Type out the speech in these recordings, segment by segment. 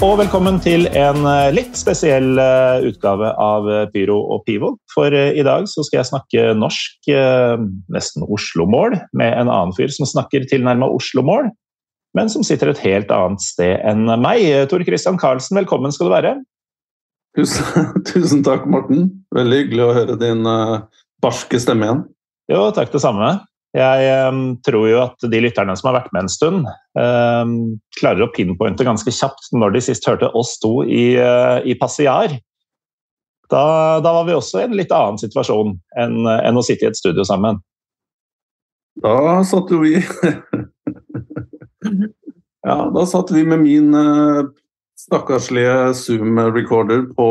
Og velkommen til en eh, litt spesiell eh, utgave av eh, Pyro og Pivo. For i dag så skal jeg snakke norsk, nesten Oslo-mål, med en annen fyr som snakker tilnærma Oslo-mål, men som sitter et helt annet sted enn meg. Tor Christian Karlsen, velkommen skal du være. Tusen, tusen takk, Morten. Veldig hyggelig å høre din barske stemme igjen. Jo, takk det samme. Jeg eh, tror jo at de lytterne som har vært med en stund, eh, klarer å pinpointe ganske kjapt når de sist hørte oss to i, eh, i Passiar. Da, da var vi også i en litt annen situasjon enn, enn å sitte i et studio sammen. Da satt jo vi Ja, da satt vi med min uh, stakkarslige Zoom-recorder på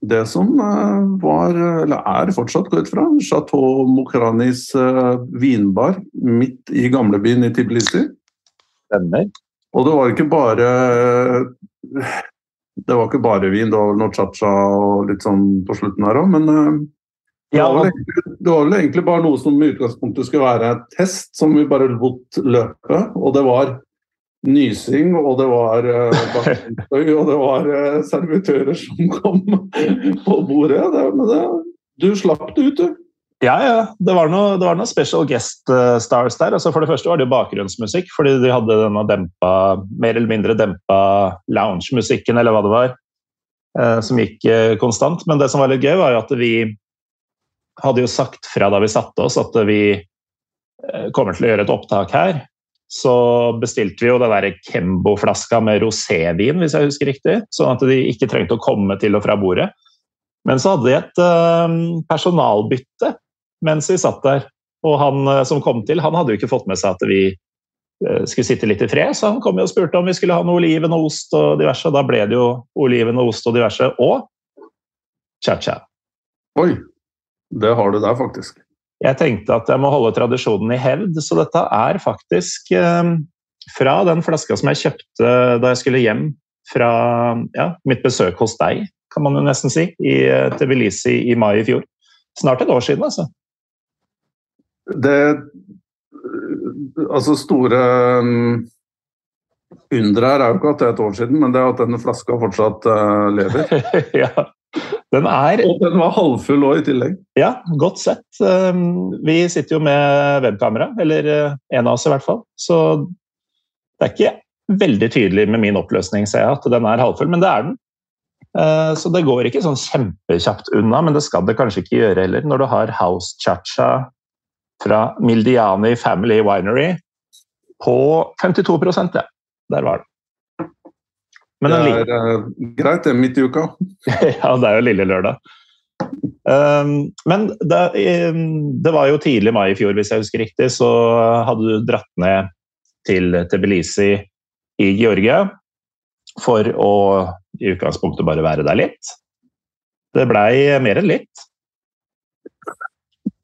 det som eh, var, eller er fortsatt, går ut fra, Chateau Mokranis eh, vinbar midt i gamlebyen i Tbilisi. Stemmer. Og det var ikke bare Det var ikke bare vin, det var noe cha-cha og litt sånn på slutten her òg, men eh, det var, vel det var vel egentlig bare noe som i utgangspunktet skulle være et test, som vi bare lot løpe. Og det var nysing, og det var bakstøy, og det var eh, servitører som kom på bordet. Det, men det, du slapp det ut, du. Ja, ja. Det var noe, det var noe special guest eh, stars der. Altså, for det første var det bakgrunnsmusikk, fordi de hadde denne dempa, mer eller mindre dempa lounge-musikken, eller hva det var, eh, som gikk eh, konstant. Men det som var litt gøy, var jo at vi hadde jo sagt fra da vi satte oss at vi eh, kommer til å gjøre et opptak her. Så bestilte vi jo den der Kembo-flaska med rosévin, hvis jeg husker riktig. Sånn at de ikke trengte å komme til og fra bordet. Men så hadde de et eh, personalbytte mens vi satt der. Og han eh, som kom til, han hadde jo ikke fått med seg at vi eh, skulle sitte litt i fred, så han kom jo og spurte om vi skulle ha noe oliven og ost og diverse. Og da ble det jo oliven og ost og diverse, og cha-cha. Oi, det har du der, faktisk. Jeg tenkte at jeg må holde tradisjonen i hevd, så dette er faktisk eh, fra den flaska som jeg kjøpte da jeg skulle hjem fra ja, mitt besøk hos deg, kan man jo nesten si, i eh, Tbilisi i mai i fjor. Snart et år siden, altså. Det Altså, store um, underet her er jo ikke at det er et år siden, men det er at denne flaska fortsatt lever. ja. Den er Og den var halvfull òg, i tillegg. Ja, godt sett. Um, Vi sitter jo med webkamera, eller uh, en av oss i hvert fall. Så det er ikke veldig tydelig med min oppløsning, ser jeg, at den er halvfull, men det er den. Uh, Så det går ikke sånn kjempekjapt unna, men det skal det kanskje ikke gjøre heller. Når du har House Chacha fra Mildiani Family Winery på 52 ja. Der var den. Men det er uh, greit, det er midt i uka. ja, det er jo lille lørdag. Um, men det, um, det var jo tidlig mai i fjor, hvis jeg husker riktig, så hadde du dratt ned til Tbilisi i Georgia for å i utgangspunktet bare være der litt. Det blei mer enn litt.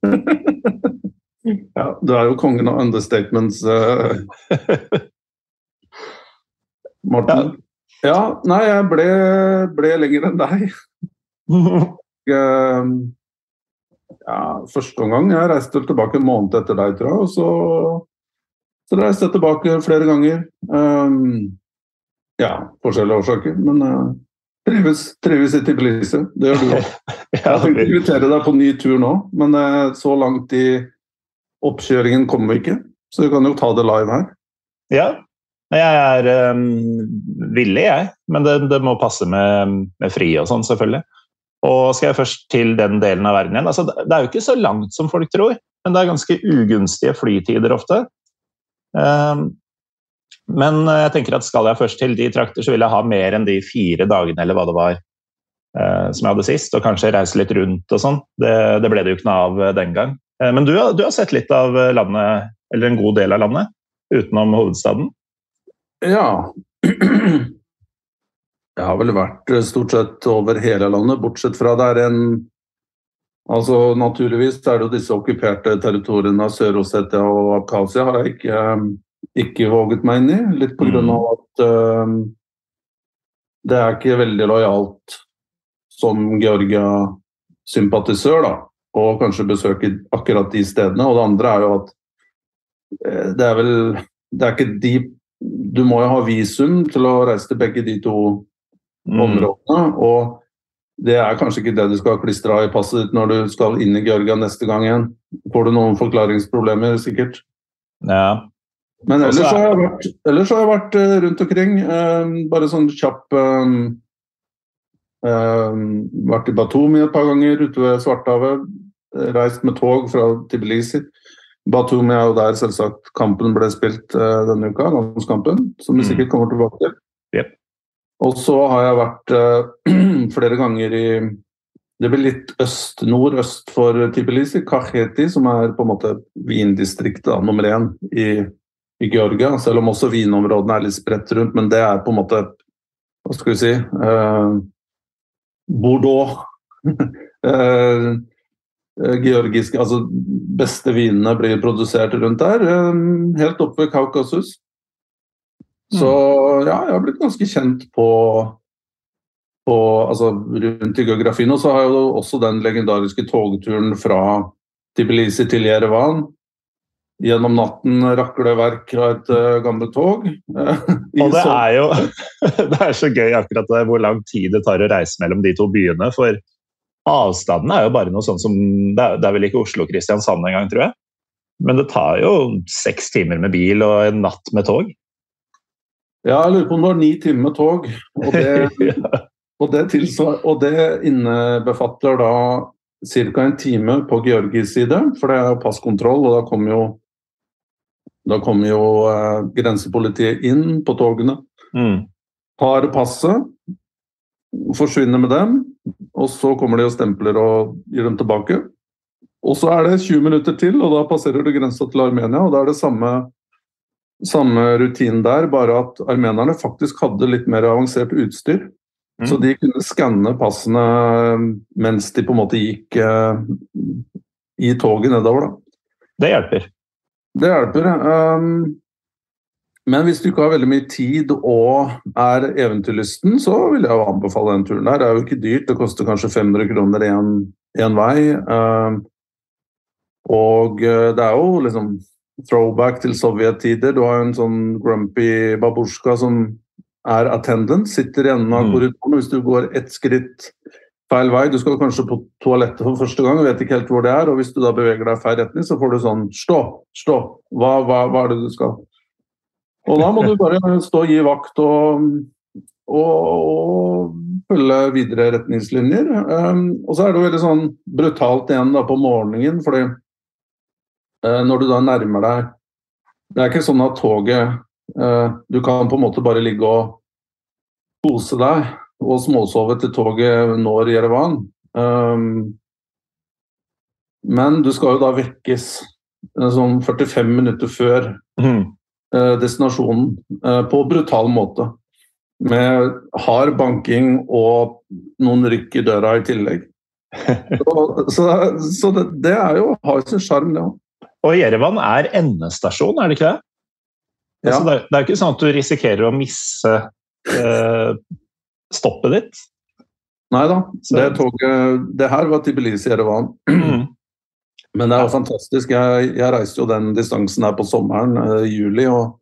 Ja, du er jo kongen av understatements, uh, Morten. Ja. Nei, jeg ble, ble lenger enn deg. Eh, ja, første omgang jeg reiste tilbake en måned etter deg, tror jeg. Og så, så reiste jeg tilbake flere ganger. Um, ja, forskjellige årsaker. Men uh, trives, trives i Tbilisi. Det gjør du òg. Jeg ja, tenkte å invitere deg på ny tur nå, men uh, så langt i oppkjøringen kommer vi ikke. Så vi kan jo ta det live her. ja. Jeg er um, villig, jeg. Men det, det må passe med, med fri og sånn, selvfølgelig. Og skal jeg først til den delen av verden igjen altså, Det er jo ikke så langt som folk tror, men det er ganske ugunstige flytider ofte. Um, Men eh, jeg tenker at skal jeg først til de trakter, så vil jeg ha mer enn de fire dagene eller hva det var uh, som jeg hadde sist, og kanskje reise litt rundt og sånn. Det, det, ble det jo ikke noe av eh, den gang. Uh, men du, du, har sett litt av landet, eller en god del av landet, utenom hovedstaden? Ja. Jeg har vel vært stort sett over hele landet, bortsett fra det er en Altså, Naturligvis er det jo disse okkuperte territoriene av Sør-Ossetia og Abkhasia har jeg ikke, eh, ikke, våget meg inn i. Litt pga. Mm. at uh, det er ikke veldig lojalt som Georgia-sympatisør da, å kanskje besøke akkurat de stedene. Og det andre er jo at det er vel det er ikke de Du må jo ha visum til å reise til begge de to mm. områdene. og det er kanskje ikke det du skal klistre av i passet ditt når du skal inn i Georgia neste gang igjen. Får du noen forklaringsproblemer, sikkert. Ja. Men ellers, er... har, jeg vært, ellers har jeg vært uh, rundt omkring. Uh, bare sånn kjapp uh, Vært i Batumi et par ganger, ute ved Svartehavet. Reist med tog fra Tbilisi. Batumi er jo der selvsagt kampen ble spilt denne uka, landskampen, som vi mm. sikkert kommer tilbake til. Yep. Og så har jeg vært uh, flere ganger i Det blir litt øst, nordøst for Tbilisi, Kaheti, som er på en måte vindistriktet nummer én i, i, Georgia. Selv om også vinområdene er litt spredt rundt, men det er på en måte Hva skal vi si uh, Bordeaux. uh, georgiske, altså beste vinene blir produsert rundt der. Helt oppe ved Kaukasus. Så mm. ja, jeg har blitt ganske kjent på, på altså, rundt i geografien. Og så har jeg jo også den legendariske togturen fra Tbilisi til Jerevan. Gjennom natten rakleverk av et uh, gammelt tog. og det er jo det er så gøy akkurat det, hvor lang tid det tar å reise mellom de to byene. For avstanden er jo bare noe sånn som Det er, det er vel ikke Oslo-Kristiansand engang, tror jeg. Men det tar jo seks timer med bil og en natt med tog. Ja, jeg lurer på om det var ni timer med tog. Og det, og det, tilsvar, og det innebefatter da ca. en time på Georgis side, for det er jo passkontroll, og da kommer jo, da kommer jo eh, grensepolitiet inn på togene. Mm. Har passet, forsvinner med dem, og så kommer de og stempler og gir dem tilbake. Og så er det 20 minutter til, og da passerer du grensa til Armenia, og da er det samme samme rutinen der, bare at armenerne faktisk hadde litt mer avansert utstyr. Mm. Så de kunne skanne passene mens de på en måte gikk eh, i toget nedover. Da. Det hjelper. Det hjelper. Um, men hvis du ikke har veldig mye tid og er eventyrlysten, så vil jeg jo anbefale den turen der. Det er jo ikke dyrt, det koster kanskje 500 kroner én vei. Uh, og eh, det er jo liksom throwback til sovjettider. Du har en sånn grumpy babusjka som er attendant, sitter i enden av mm. korridoren. Hvis du går ett skritt feil vei, du skal kanskje på toalettet for første gang, vet ikke helt hvor det er, og hvis du da beveger deg feil retning, så får du sånn Stå! Stå! Hva, hva, hva er det du skal? Og da må du bare stå og gi vakt og, og, og følge videre retningslinjer. Um, og så er det jo veldig sånn brutalt igjen da på morgenen, fordi uh, når du da nærmer deg Det er ikke sånn at toget uh, Du kan på en måte bare ligge og kose deg og småsove til toget når Jerevan. Um, men du skal jo da vekkes eh, sånn 45 minutter før mm. Destinasjonen på brutal måte. Med hard banking og noen rykk i døra i tillegg. så, så, så det, det, er jo, har sin sjarm, det òg. Og Jerevan er endestasjon, er det ikke det? Ja. Altså, det, er, det er ikke sånn at du risikerer å misse eh, stoppet ditt? Nei da. Det, toget, det her var Tbilisi-Jerevan. Mm. Men det er jo fantastisk. Jeg, jeg, reiste jo den distansen her på sommeren, eh, juli. Og,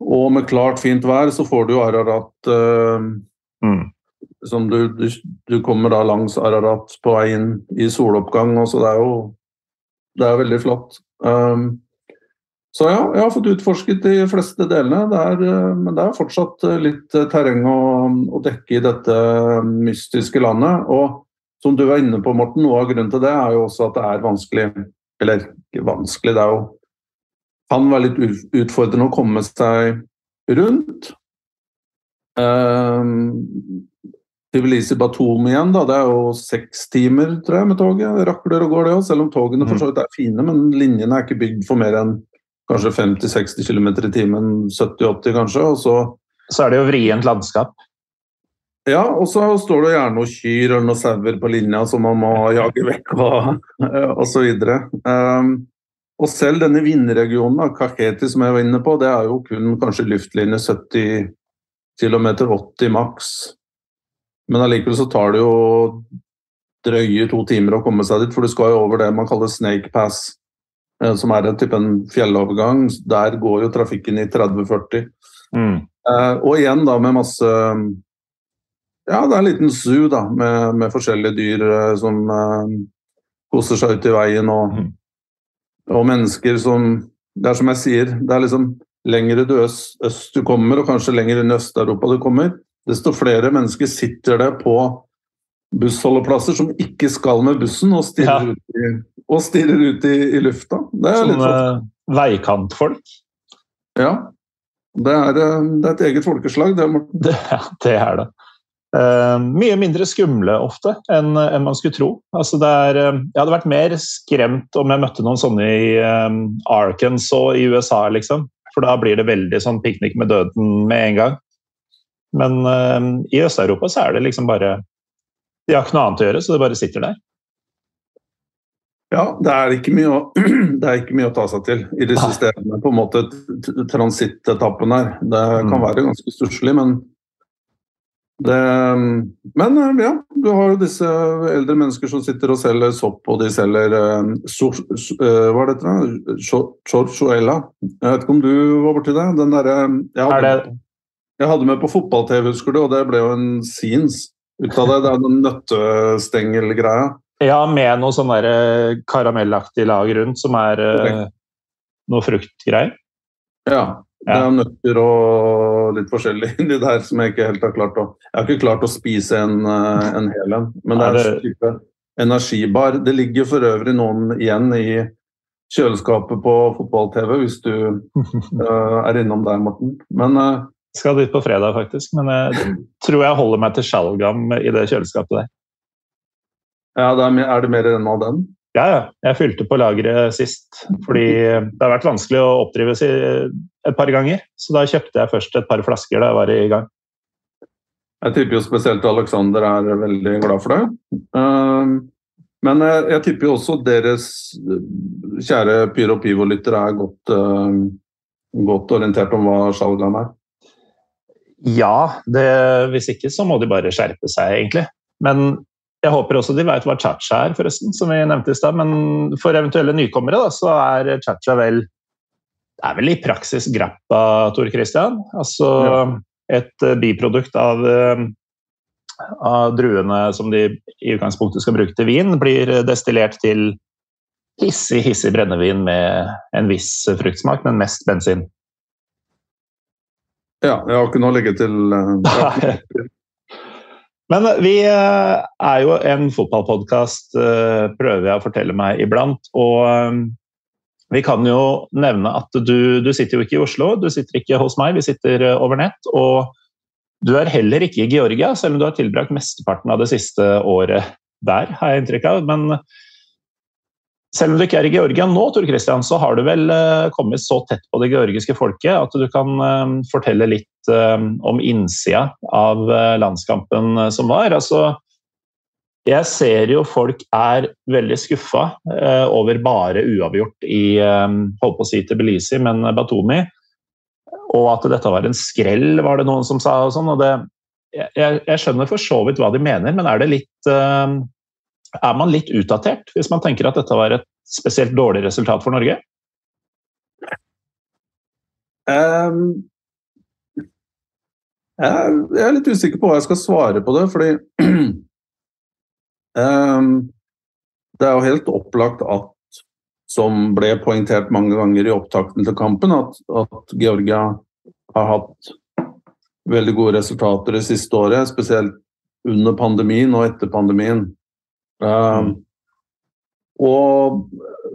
og, med klart, fint vær så får du jo Ararat eh, mm. som du, du, du, kommer da langs Ararat på vei inn i soloppgang. Og så det er jo det er veldig flott. Um, så ja, jeg har fått utforsket de fleste delene. Det er, uh, men det er fortsatt uh, litt uh, terreng å, å, dekke i dette mystiske landet. Og som du var inne på, Morten, noe av grunnen til det er jo også at det er vanskelig Eller ikke vanskelig, det er jo kan være litt utfordrende å komme seg rundt. Um, Tbilisi Batum igjen, da. Det er jo seks timer, tror jeg, med toget. Det rakler og går, det òg. Selv om togene for så vidt er fine, men linjene er ikke bygd for mer enn kanskje 50-60 km i timen. 70-80 kanskje. Og så Så er det jo vrient landskap. Ja, og så står det gjerne noen kyr eller noen sauer på linja som man må jage vekk og, og så videre. Um, og selv denne vindregionen, Kaketi som jeg var inne på, det er jo kun kanskje luftlinje 70 km, 80 maks. Men allikevel så tar det jo drøye to timer å komme seg dit, for du skal jo over det man kaller Snake Pass, eh, som er en type en fjellovergang. Der går jo trafikken i 30-40. Mm. Uh, og igjen da med masse Ja, det er en liten zoo da, med, med forskjellige dyr eh, som eh, koser seg ute i veien, og, Mhm. og mennesker som Det er som jeg sier, det er liksom lengre du øst, øst du kommer, og kanskje lenger inn i Øst-Europa du kommer, desto flere mennesker sitter det på bussholdeplasser som ikke skal med bussen, og stirrer Ja. ut, i, og stirrer ut i, i lufta. Det er Sånne sånn, veikantfolk. ja. Det er, eh, det er et eget folkeslag, det, Morten. Det, det er det. Eh, mye mindre skumle ofte enn enn man skulle tro. Altså det er, eh, jeg hadde vært mer skremt om jeg møtte noen sånne i eh, Arkansas i USA, liksom. For da blir det veldig sånn piknik med døden med en gang. Men uh, i Øst-Europa så er det liksom bare De har ikke noe annet å gjøre, så det bare sitter der. Ja, det er, ikke mye å, er ikke mye å ta seg til i disse stedene. På en måte transittetappen her. Det kan Mm. være ganske stusslig, men det, Men eh, ja, du har jo disse eldre mennesker som sitter og selger sopp, og de selger uh, so, so, eh, Hva er dette? Chorchuela. Jeg vet ikke om du var borti det? Den derre jeg, jeg hadde med på fotball-TV, husker du, og det ble jo en scenes ut av det. Det er den nøttestengelgreia. Ja, med noe sånn der, eh, karamellaktig lag rundt, som er uh, noe fruktgreier. Ja. Det er nøtter og litt forskjellig inni der som jeg ikke helt har klart å Jeg har ikke klart å spise en, eh, en hel en, men det er en type energibar. Det ligger for øvrig noen igjen i kjøleskapet på fotball-TV, hvis du uh, er innom der, Morten. Men eh, Skal dit på fredag, faktisk. Men jeg tror jeg holder meg til Sjalgam i det kjøleskapet der. ja, det er, er det mer enn av den? Ja, ja. Jeg fylte på lageret sist. Fordi det har vært vanskelig å oppdrives et par ganger. Så da kjøpte jeg først et par flasker da jeg var i gang. Jeg tipper jo spesielt Alexander er veldig glad for det. Um, men jeg, tipper jo også deres kjære Pyro Pivo-lyttere er godt, eh, godt orientert om hva Sjalgam er. Ja, det, hvis ikke så må de bare skjerpe seg, egentlig. Men jeg håper også de vet hva cha-cha er, forresten, som vi nevnte i stad. Men for eventuelle nykommere da, så er cha-cha vel det er vel i praksis grappa, Tor Christian. Altså et eh, biprodukt av, eh, av druene som de i utgangspunktet skal bruke til vin, blir destillert til hissig, hissig brennevin med en viss fruktsmak, men mest bensin. Ja, jeg har ikke noe å legge til. eh, Men vi eh, er jo en fotballpodkast, prøver jeg å fortelle meg iblant. Og eh, vi kan jo nevne at du, du sitter jo ikke i Oslo, du sitter ikke hos meg, vi sitter eh, over nett. Og du er heller ikke i Georgia, selv om du har tilbrakt mesteparten av det siste året der, har jeg inntrykk av. Men selv om du ikke er i Georgia nå, Tor Christian, så har du vel eh, kommet så tett på det georgiske folket at du kan eh, fortelle litt eh, om innsida av landskampen som var. Altså, jeg ser jo folk er veldig skuffa over bare uavgjort i holdt på å si Tbilisi, men Batumi. Og at dette var en skrell, var det noen som sa. og sånn, jeg, jeg skjønner for så vidt hva de mener, men er det litt er man litt utdatert hvis man tenker at dette var et spesielt dårlig resultat for Norge? Um, jeg, er litt usikker på hva jeg skal svare på det, fordi um, Det er jo helt opplagt at, som ble poengtert mange ganger i opptakten til kampen, at, at Georgia har hatt veldig gode resultater det siste året, spesielt under pandemien og etter pandemien. Um, Og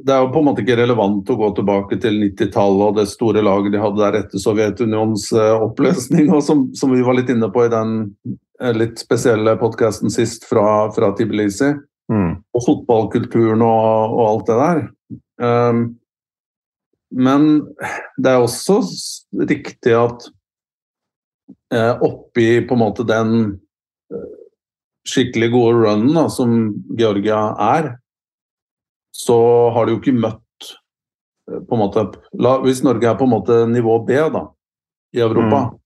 det er jo på en måte ikke relevant å gå tilbake til 90-tallet og det store laget de hadde der etter Sovjetunions uh, oppløsning, og som, som, vi var litt inne på i den uh, litt spesielle podkasten sist fra, fra Tbilisi. Mm. Og fotballkulturen og, og, alt det der. Um, men det er også riktig at uh, oppi på en måte den skikkelig gode runnen da, som Georgia er, så har de jo ikke møtt eh, på en måte, Hvis Norge er på en måte nivå B da, i Europa, mm.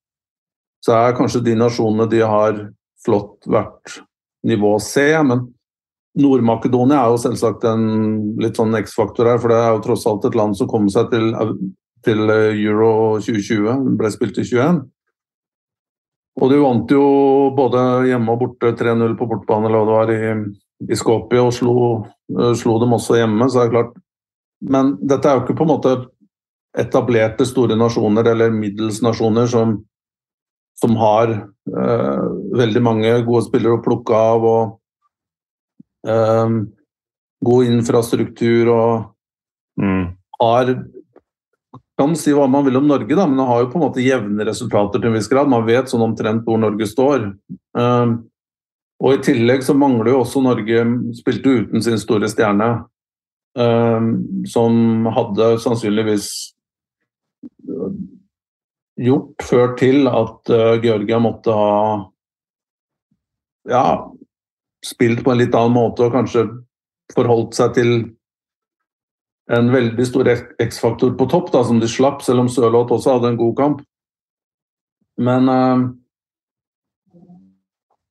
så er kanskje de nasjonene de har flott vært nivå C. Men Nord-Makedonia er jo selvsagt en litt sånn X-faktor her, for det er jo tross alt et land som kom seg til, til Euro 2020. Det ble spilt i 21. Og de vant jo både hjemme og borte 3-0 på bortebane eller hva det var i, i Skopje, og slo, uh, slo, dem også hjemme, så er det klart Men dette er jo ikke på en måte etablerte store nasjoner eller middels nasjoner som, som har uh, veldig mange gode spillere å plukke av og uh, god infrastruktur og mm. har kan si hva man vil om Norge, da, men det har jo på en måte jevne resultater til en viss grad. Man vet sånn omtrent hvor Norge står. Uh, og I tillegg så mangler jo også Norge Spilte uten sin store stjerne, uh, som hadde sannsynligvis gjort ført til at uh, Georgia måtte ha ja, spilt på en litt annen måte og kanskje forholdt seg til en veldig stor X-faktor på topp, da, som de slapp, selv om Sørloth også hadde en god kamp. Men uh,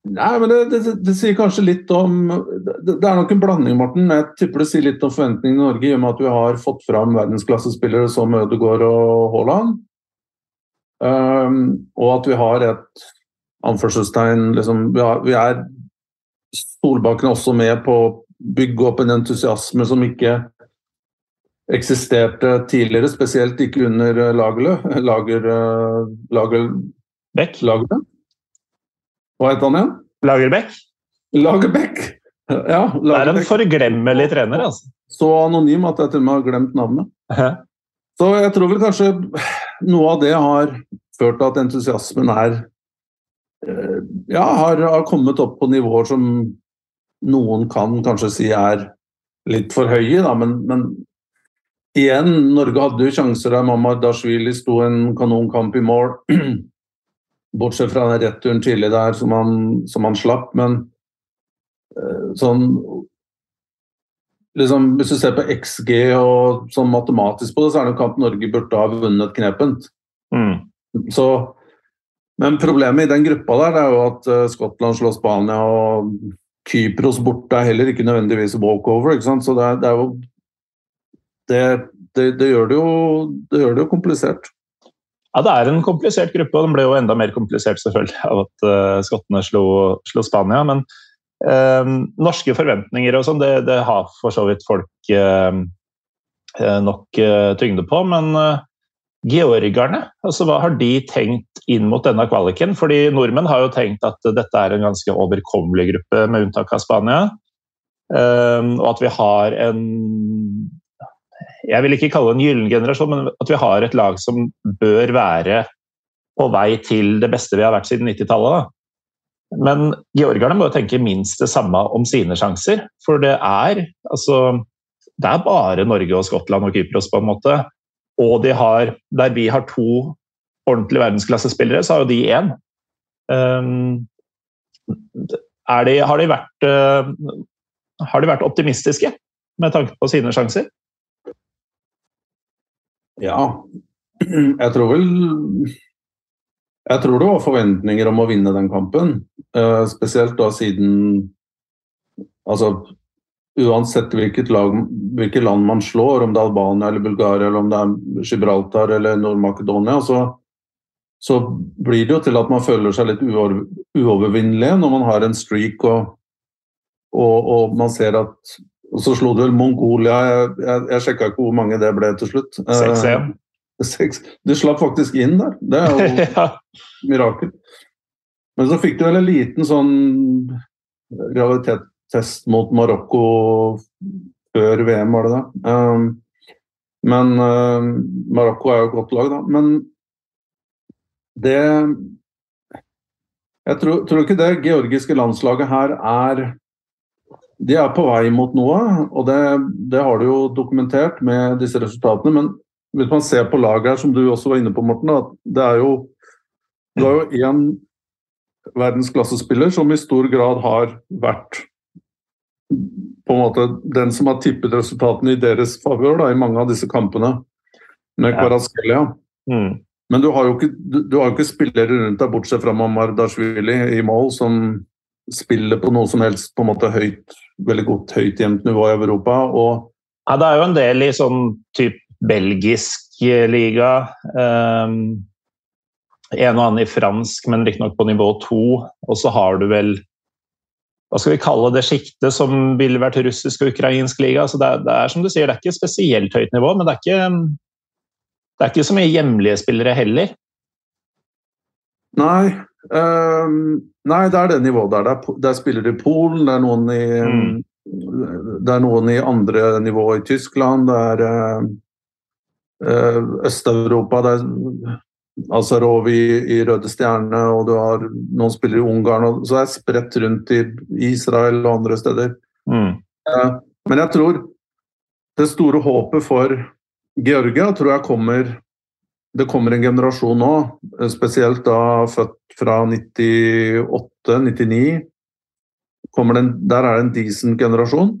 Nei, men det, det, det, sier kanskje litt om det, det, er nok en blanding, Morten. Jeg tipper det sier litt om forventningene i Norge, i og med at vi har fått fram verdensklassespillere som Ødegaard og Haaland. Um, og at vi har et anførselstegn liksom, vi, vi er Solbakken også med på å bygge opp en entusiasme som ikke eksisterte tidligere, spesielt ikke under eh, Lagerlø. Lager, eh, lager, Beck? Lagerlø? Hva het han igjen? Lagerbäck? Lagerbäck! Ja, Lagerbäck. Det er en forglemmelig trener, altså. Så anonym at jeg til og med har glemt navnet. Så jeg tror vel kanskje noe av det har ført til at entusiasmen er eh, Ja, har, har kommet opp på nivåer som noen kan kanskje si er litt for høye, da, men, men igjen, Norge hadde jo sjanser der Mamar Dashvili sto en kanonkamp i mål. Bortsett fra den returen tidlig der som han, som han slapp. Men uh, sånn liksom, Hvis du ser på XG og sånn matematisk på det, så er det en kamp Norge burde ha vunnet knepent. Mm. Så, men problemet i den gruppa der er jo at uh, Skottland slår Spania, og Kypros borte er heller ikke nødvendigvis walkover. ikke sant? Så det er, det er jo det, det, det, gjør jo, det gjør det jo komplisert. Ja, det er en komplisert gruppe, og den ble jo enda mer komplisert selvfølgelig av at uh, skottene slo, slo, Spania. Men uh, norske forventninger og sånn, det, har for så vidt folk uh, nok tyngde på. Men georgerne, altså hva har de tenkt inn mot denne kvaliken? Fordi nordmenn har jo tenkt at dette er en ganske overkommelig gruppe, med unntak av Spania. og at vi har en jeg vil ikke kalle det en gyllen generasjon, men at vi har et lag som bør være på vei til det beste vi har vært siden 90-tallet. Men georgerne må jo tenke minst det samme om sine sjanser. For det er altså Det er bare Norge og Skottland og Kypros, på en måte. Og de har, der vi har to ordentlige verdensklassespillere, så har jo de én. Um, de, har, de vært, uh, har de vært optimistiske med tanke på sine sjanser? Ja, jeg tror vel Jeg tror det var forventninger om å vinne den kampen. Uh, spesielt da siden Altså uansett hvilket, lag, hvilket land man slår, om det er Albania eller Bulgaria eller om det er Gibraltar eller Nord-Makedonia, så, så, blir det jo til at man føler seg litt uovervinnelig når man har en streak og, og, og man ser at og så slo du vel Mongolia. Jeg, jeg, jeg sjekka ikke hvor mange det ble til slutt. 6-1. Uh, du slapp faktisk inn der. Det er jo ja. mirakel. Men så fikk du vel en liten sånn realitetstest mot Marokko før VM, var det det. Um, men uh, Marokko er jo et godt lag, da. Men det Jeg tror, tror ikke det georgiske landslaget her er De er på vei mot noe, og det, det har du jo dokumentert med disse resultatene. Men hvis man ser på laget her, som du også var inne på, Morten, at det er jo Du har jo én verdensklassespiller som i stor grad har vært på en måte den som har tippet resultatene i deres favør i mange av disse kampene med Kvaraskelia. Mm. Men du har jo ikke, du, du har jo ikke spillere rundt deg, bortsett fra Mamardashvili i mål, som spiller på noe som helst på en måte høyt, veldig godt høyt jevnt nivå i Europa. og ja, det er jo en del i sånn type belgisk liga. Um, en og annen i fransk, men riktignok på nivå to. Og så har du vel hva skal vi kalle det sjiktet som ville vært russisk og ukrainsk liga. Så det er, det er, som du sier, det er ikke spesielt høyt nivå, men det er ikke, det er ikke så mye hjemlige spillere heller. Nei, um, nei det er det nivået der. Det er, det er spillere i Polen, det er noen i, mm. det er noen i andre nivå i Tyskland, det er uh, Øst-Europa det er Azarov i, i, Røde Stjerne, og du har noen spillere i Ungarn. Og så er spredt rundt i Israel og andre steder. Mm. Uh, men jeg tror det store håpet for Georgia tror jeg kommer Det kommer en generasjon nå, eh, spesielt da født fra 98-99. Der er det en decent generasjon.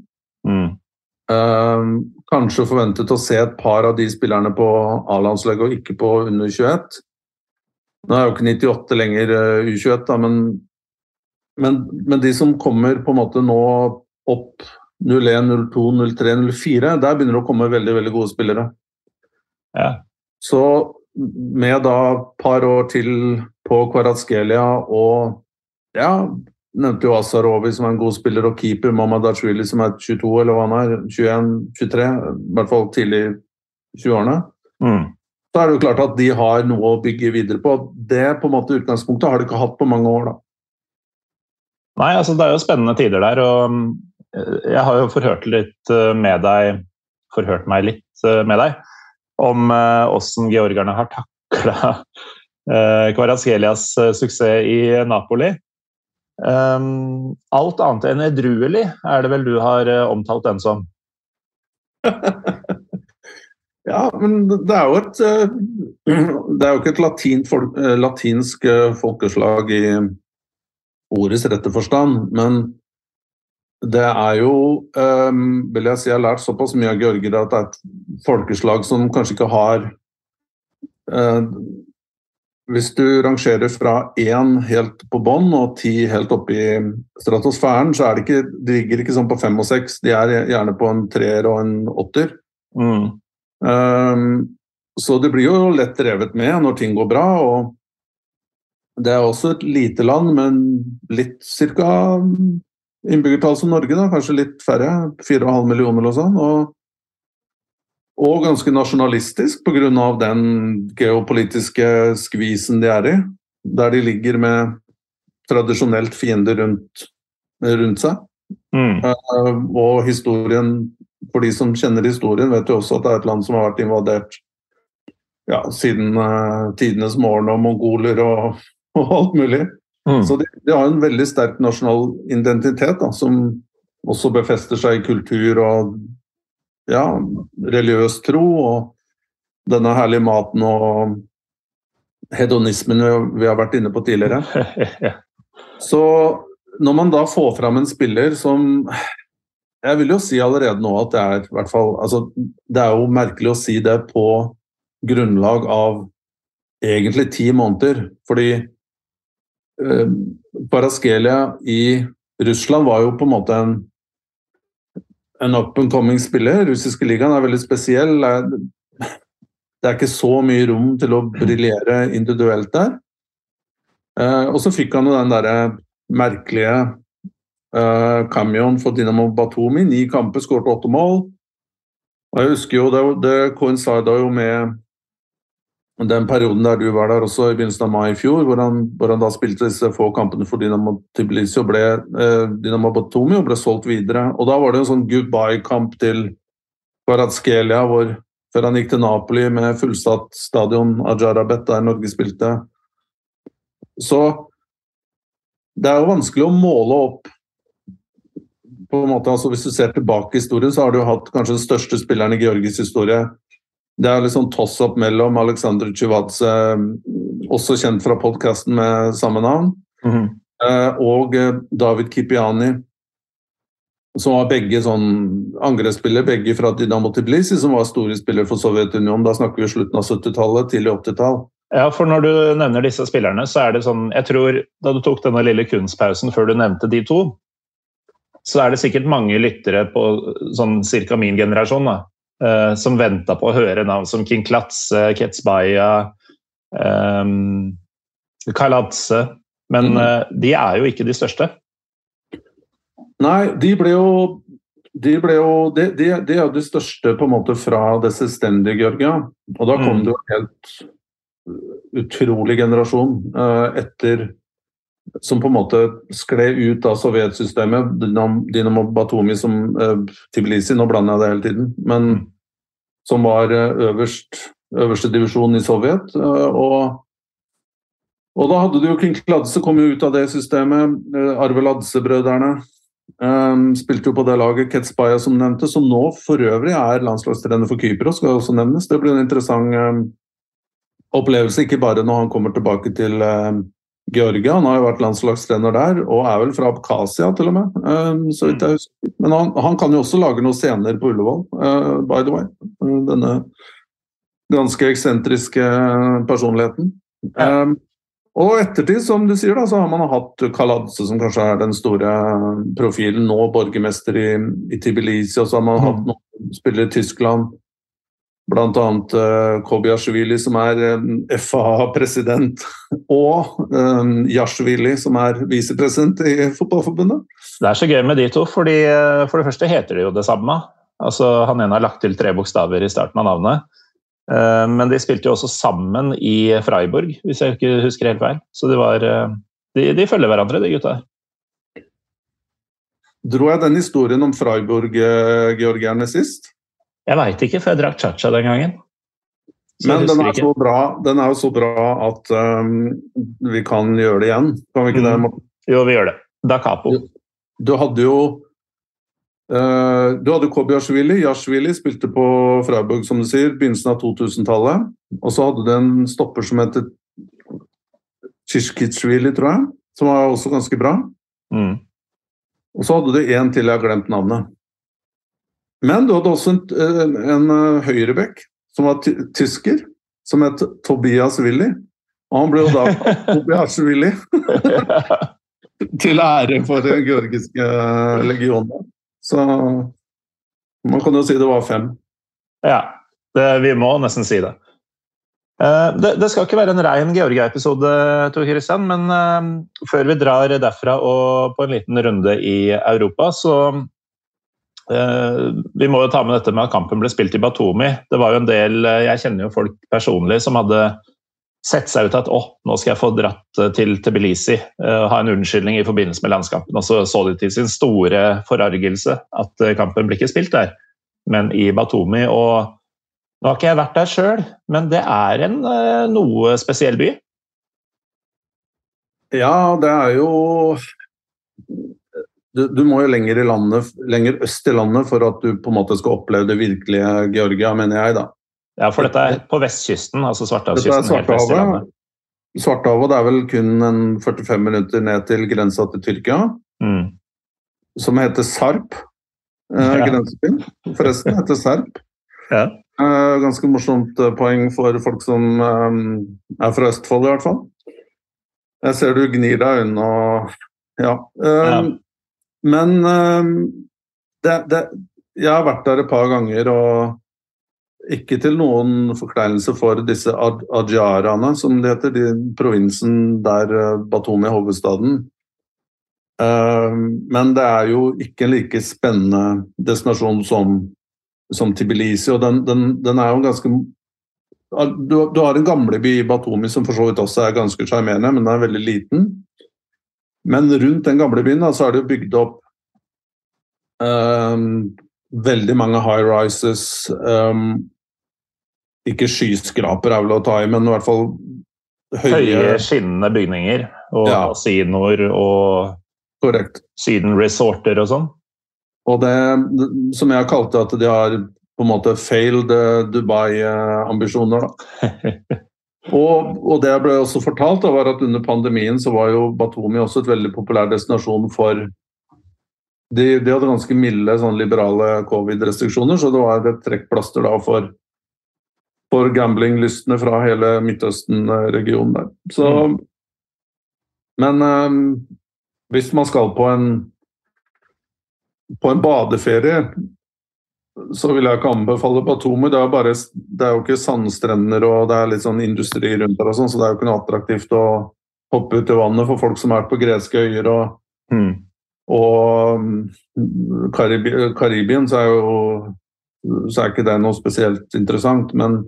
Mm. Eh, kanskje forventet å se et par av de spillerne på A-landslaget og ikke på under 21. Nå er jo ikke 98 lenger eh, U21, da, men, men, men, de som kommer på en måte nå opp 01, 02, 03, 04, der begynner det å komme veldig veldig gode spillere. Ja. Så med da par år til på Kvaratskelia og ja, nevnte jo Asarovi som er en god spiller, og keeper Mamadashvili som er 22, eller hva han er, 21-23, i hvert fall tidlig i 20-årene. Mm så er det jo klart at de har noe å bygge videre på. Det på en måte utgangspunktet har de ikke hatt på mange år. da. Nei, altså det er jo spennende tider der. og eh, Jeg har jo forhørt litt eh, med deg, forhørt meg litt eh, med deg om åssen georgerne har takla Kvaratskelias suksess i Napoli. Alt annet enn edruelig er det vel du har omtalt den som? Ja, men det er jo et eh, Det er jo ikke et latin, folk, latinsk eh, folkeslag i ordets rette forstand, men det er jo vil jeg si, Jeg har lært såpass mye av georgere at det er et folkeslag som kanskje ikke har Hvis du rangerer fra én helt på bånn og ti helt oppe i stratosfæren, så er det ikke, de ligger ikke sånn på fem og seks. De er gjerne på en treer og en åtter. Mm. Um, så det blir jo lett revet med når ting går bra. og Det er også et lite land, men litt ca. innbyggertall som Norge, da, kanskje litt færre. 4,5 millioner eller sånn. Og, og ganske nasjonalistisk pga. den geopolitiske skvisen de er i. Der de ligger med tradisjonelt fiender rundt, rundt seg. Mm. Uh, og historien for de som kjenner historien, vet jo også at det er et land som har vært invadert ja, siden uh, tidenes morgen, og mongoler og, og alt mulig. Mm. Så de, de, har en veldig sterk nasjonal identitet, da, som også befester seg i kultur og ja, religiøs tro. Og denne herlige maten og hedonismen vi har vært inne på tidligere. Så når man da får fram en spiller som jeg vil jo si allerede nå at det er hvert fall, altså, Det er jo merkelig å si det på grunnlag av egentlig ti måneder. Fordi Paraskelia i Russland var jo på en måte en, en up and coming spiller. Russiske ligaen er veldig spesiell. Det er ikke så mye rom til å briljere individuelt der. Eh, og så fikk han jo den derre merkelige Uh, Camion for Dinamo Batumi, ni kamper, skåret åtte mål. Og jeg husker jo Det, det coincida jo med den perioden der du var der også, i begynnelsen av mai i fjor, hvor han, hvor han da spilte disse få kampene for Dynamo Tbilisi og ble eh, Dynamo Batomi og ble solgt videre. Og da var det en sånn goodbye-kamp til Kvaratskhelia, hvor før han gikk til Napoli med fullsatt stadion Ajarabet, der Norge spilte. Så det er jo vanskelig å måle opp på en måte, altså Hvis du ser tilbake i historien, så har du hatt kanskje den største spilleren i Georgis historie det er litt sånn toss-up mellom Aleksandr Tsjivadze, også kjent fra podkasten med samme navn, mm -hmm. og eh, David Kipiani, som var begge sånn angrepsspillere, begge fra Dynamo Tbilisi, som var store spillere for Sovjetunionen. Da snakker vi slutten av 70-tallet, tidlig 80-tall. Ja, for når du nevner disse spillerne, så er det sånn Jeg tror da du tok denne lille kunstpausen før du nevnte de to, så er det sikkert mange lyttere på sånn cirka min generasjon da, uh, som venta på å høre navn som King Klatse, Ketzbaya, um, Kaladze. Men mm. uh, de er jo ikke de største. Nei, de ble jo de, ble jo, de, de, de er de største på en måte fra det selvstendige Georgia. Og da kom mm. det jo en helt utrolig generasjon uh, etter som på en måte skled ut av sovjetsystemet. Dynamo Batomi som eh, Tbilisi, nå blander jeg det hele tiden, men som var uh, øverst, øverste divisjon i Sovjet. Uh, og, og, da hadde du jo King Kladze kom jo ut av det systemet. Uh, Arve Ladse-brødrene um, spilte jo på det laget. Ketspaya som nevnte, som nå for øvrig er landslagstrener for Kypros, skal også nevnes. Det blir en interessant opplevelse, ikke bare når han kommer tilbake til Georgia. Han har jo vært landslagstrener der, og er vel fra Abkhasia til og med. Um, så vidt jeg husker. Men han, han, kan jo også lage noen scener på Ullevål, uh, by the way. Denne ganske eksentriske personligheten. Ja. og ettertid, som du sier, da, så har man hatt Kaladze, som kanskje er den store profilen, nå borgermester i, i Tbilisi, og så har man mm. hatt noen spillere i Tyskland. Bl.a. Eh, Kobiashvili, som er eh, FA-president, og um, Yashvili, som er visepresident i Fotballforbundet. Det er så gøy med de to, fordi for det første heter de jo det samme. Altså, han ene har lagt til tre bokstaver i starten av navnet. Men de spilte jo også sammen i Freiburg, hvis jeg ikke husker helt feil. Så de, var, de, de følger hverandre, de gutta her. Dro jeg den historien om Freiburg-georgierne sist? Jeg veit ikke, for jeg drakk cha-cha den gangen. Så Men den er, så bra, den er jo så bra at um, vi kan gjøre det igjen. Kan vi ikke mm. det? Jo, vi gjør det. Da capo. Du, du hadde jo uh, Du hadde Kobiashvili. Yashvili spilte på Freiburg, som du sier, begynnelsen av 2000-tallet. Og så hadde du en stopper som heter Chishkitsjvili, tror jeg, som var også ganske bra. Mm. Og så hadde du en til jeg har glemt navnet. Men du hadde også en, en, en eh, høyrebekk som var tysker, som het Tobias Willy. Og han ble jo da Tobias Willy. Til ære for den georgiske legionen. Så man kan jo si det var fem. Ja, det, vi må nesten si det. Eh, det, det, skal ikke være en rein Georgia-episode, Tor Christian, men før vi drar derfra og på en liten runde i Europa, så Eh, vi må jo ta med dette med at kampen ble spilt i Batumi. Det var jo en del, eh, Jeg kjenner jo folk personlig som hadde sett seg ut at å, nå skal jeg få dratt eh, til Tbilisi ha en unnskyldning i forbindelse med landskampen. Og så så de til sin store forargelse at kampen ble ikke spilt der, men i Batumi. Og nå har ikke jeg vært der sjøl, men det er en noe spesiell by? Ja, det er jo du, du, må jo lenger, i landet, lenger øst i landet for at du på en måte skal oppleve det virkelige Georgia, mener jeg, da. Ja, for dette er på vestkysten, altså Svartehavskysten? Svartehavet. Svartehavet det er vel kun en 45 minutter ned til grensa til Tyrkia. Mm. Som heter Sarp. Eh, ja. Grensebyen, forresten. heter Sarp. Ja. Eh, ganske morsomt eh, poeng for folk som eh, er fra Østfold, i hvert fall. Jeg ser du gnir deg unna. Ja. Eh, ja. Men ehm, det, det, jeg har vært der et par ganger, og ikke til noen forkleinelse for disse adjaraene, som det heter, de provinsen der eh, Batumi er hovedstaden. Ehm, men det er jo ikke en like spennende destinasjon som, som Tbilisi, og den, den, den, er jo ganske du, du har en gamleby i Batomi som for så vidt også er ganske sjarmerende, men den er veldig liten. Men rundt den gamle byen da, så er det bygd opp um, veldig mange high rises. Um, ikke skyskraper er vel å ta i, men i hvert fall høye, høye skinnende bygninger. Og ja. kasinoer og Korrekt. Syden-resorter og sånn. Og det som jeg kalte at de har på en måte failed eh, Dubai-ambisjoner, da. og, og, det jeg ble også fortalt, da, var at under pandemien så var jo Batomi også et veldig populær destinasjon for de, de hadde ganske milde sånn liberale covid-restriksjoner, så det var et trekkplaster da for, for gamblinglystne fra hele Midtøsten-regionen der. Så, mm. Men um, hvis man skal på en på en badeferie så vil jeg ikke anbefale Batomi. Det er, bare, det er jo ikke sandstrender og det er litt sånn industri rundt der, og sånn, så det er jo ikke noe attraktivt å hoppe ut i vannet for folk som er på greske øyer. og, mm. og Karib Karibien så er jo så er ikke det noe spesielt interessant, men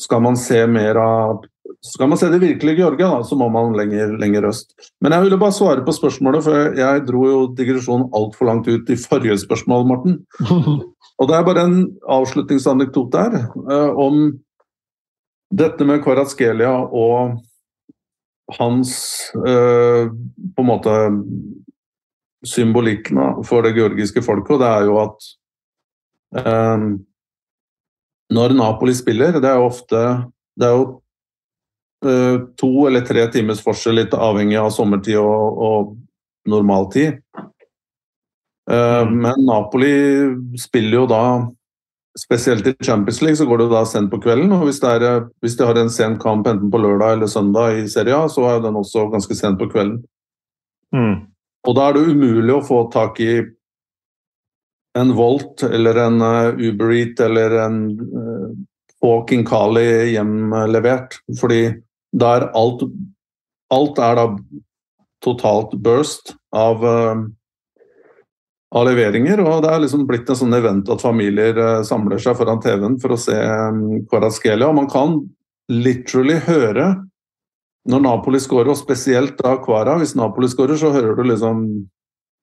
skal man se mer av skal man se det virkelige Georgia, da, så må man lenger, lenger øst. Men jeg ville bare svare på spørsmålet, for jeg dro jo digresjonen altfor langt ut i forrige spørsmål, Morten. Og det er bare en avslutningsanekdote her eh, om dette med Kvaratskhelia og hans eh, på en måte symbolikk for det georgiske folket, og det er jo at eh, når Napoli spiller, det er jo ofte det er jo to eller tre timers forskjell, litt avhengig av sommertid og, og normaltid. Eh, mm. Men Napoli spiller jo da Spesielt i Champions League så går det da sendt på kvelden. og Hvis, er, eh, hvis de har en sen kamp enten på lørdag eller søndag i Serie A, så er den også ganske sent på kvelden. Mm. Og da er det umulig å få tak i en Volt eller en Uber Eat eller en uh, Kali hjemlevert. Fordi da er alt Alt er da totalt burst av, uh, av leveringer. Og det er liksom blitt en sånn event at familier uh, samler seg foran TV-en for å se Kvaratskhelia. Og man kan literally høre når Napoli scorer, og spesielt da Kvara. Hvis Napoli scorer, så hører du liksom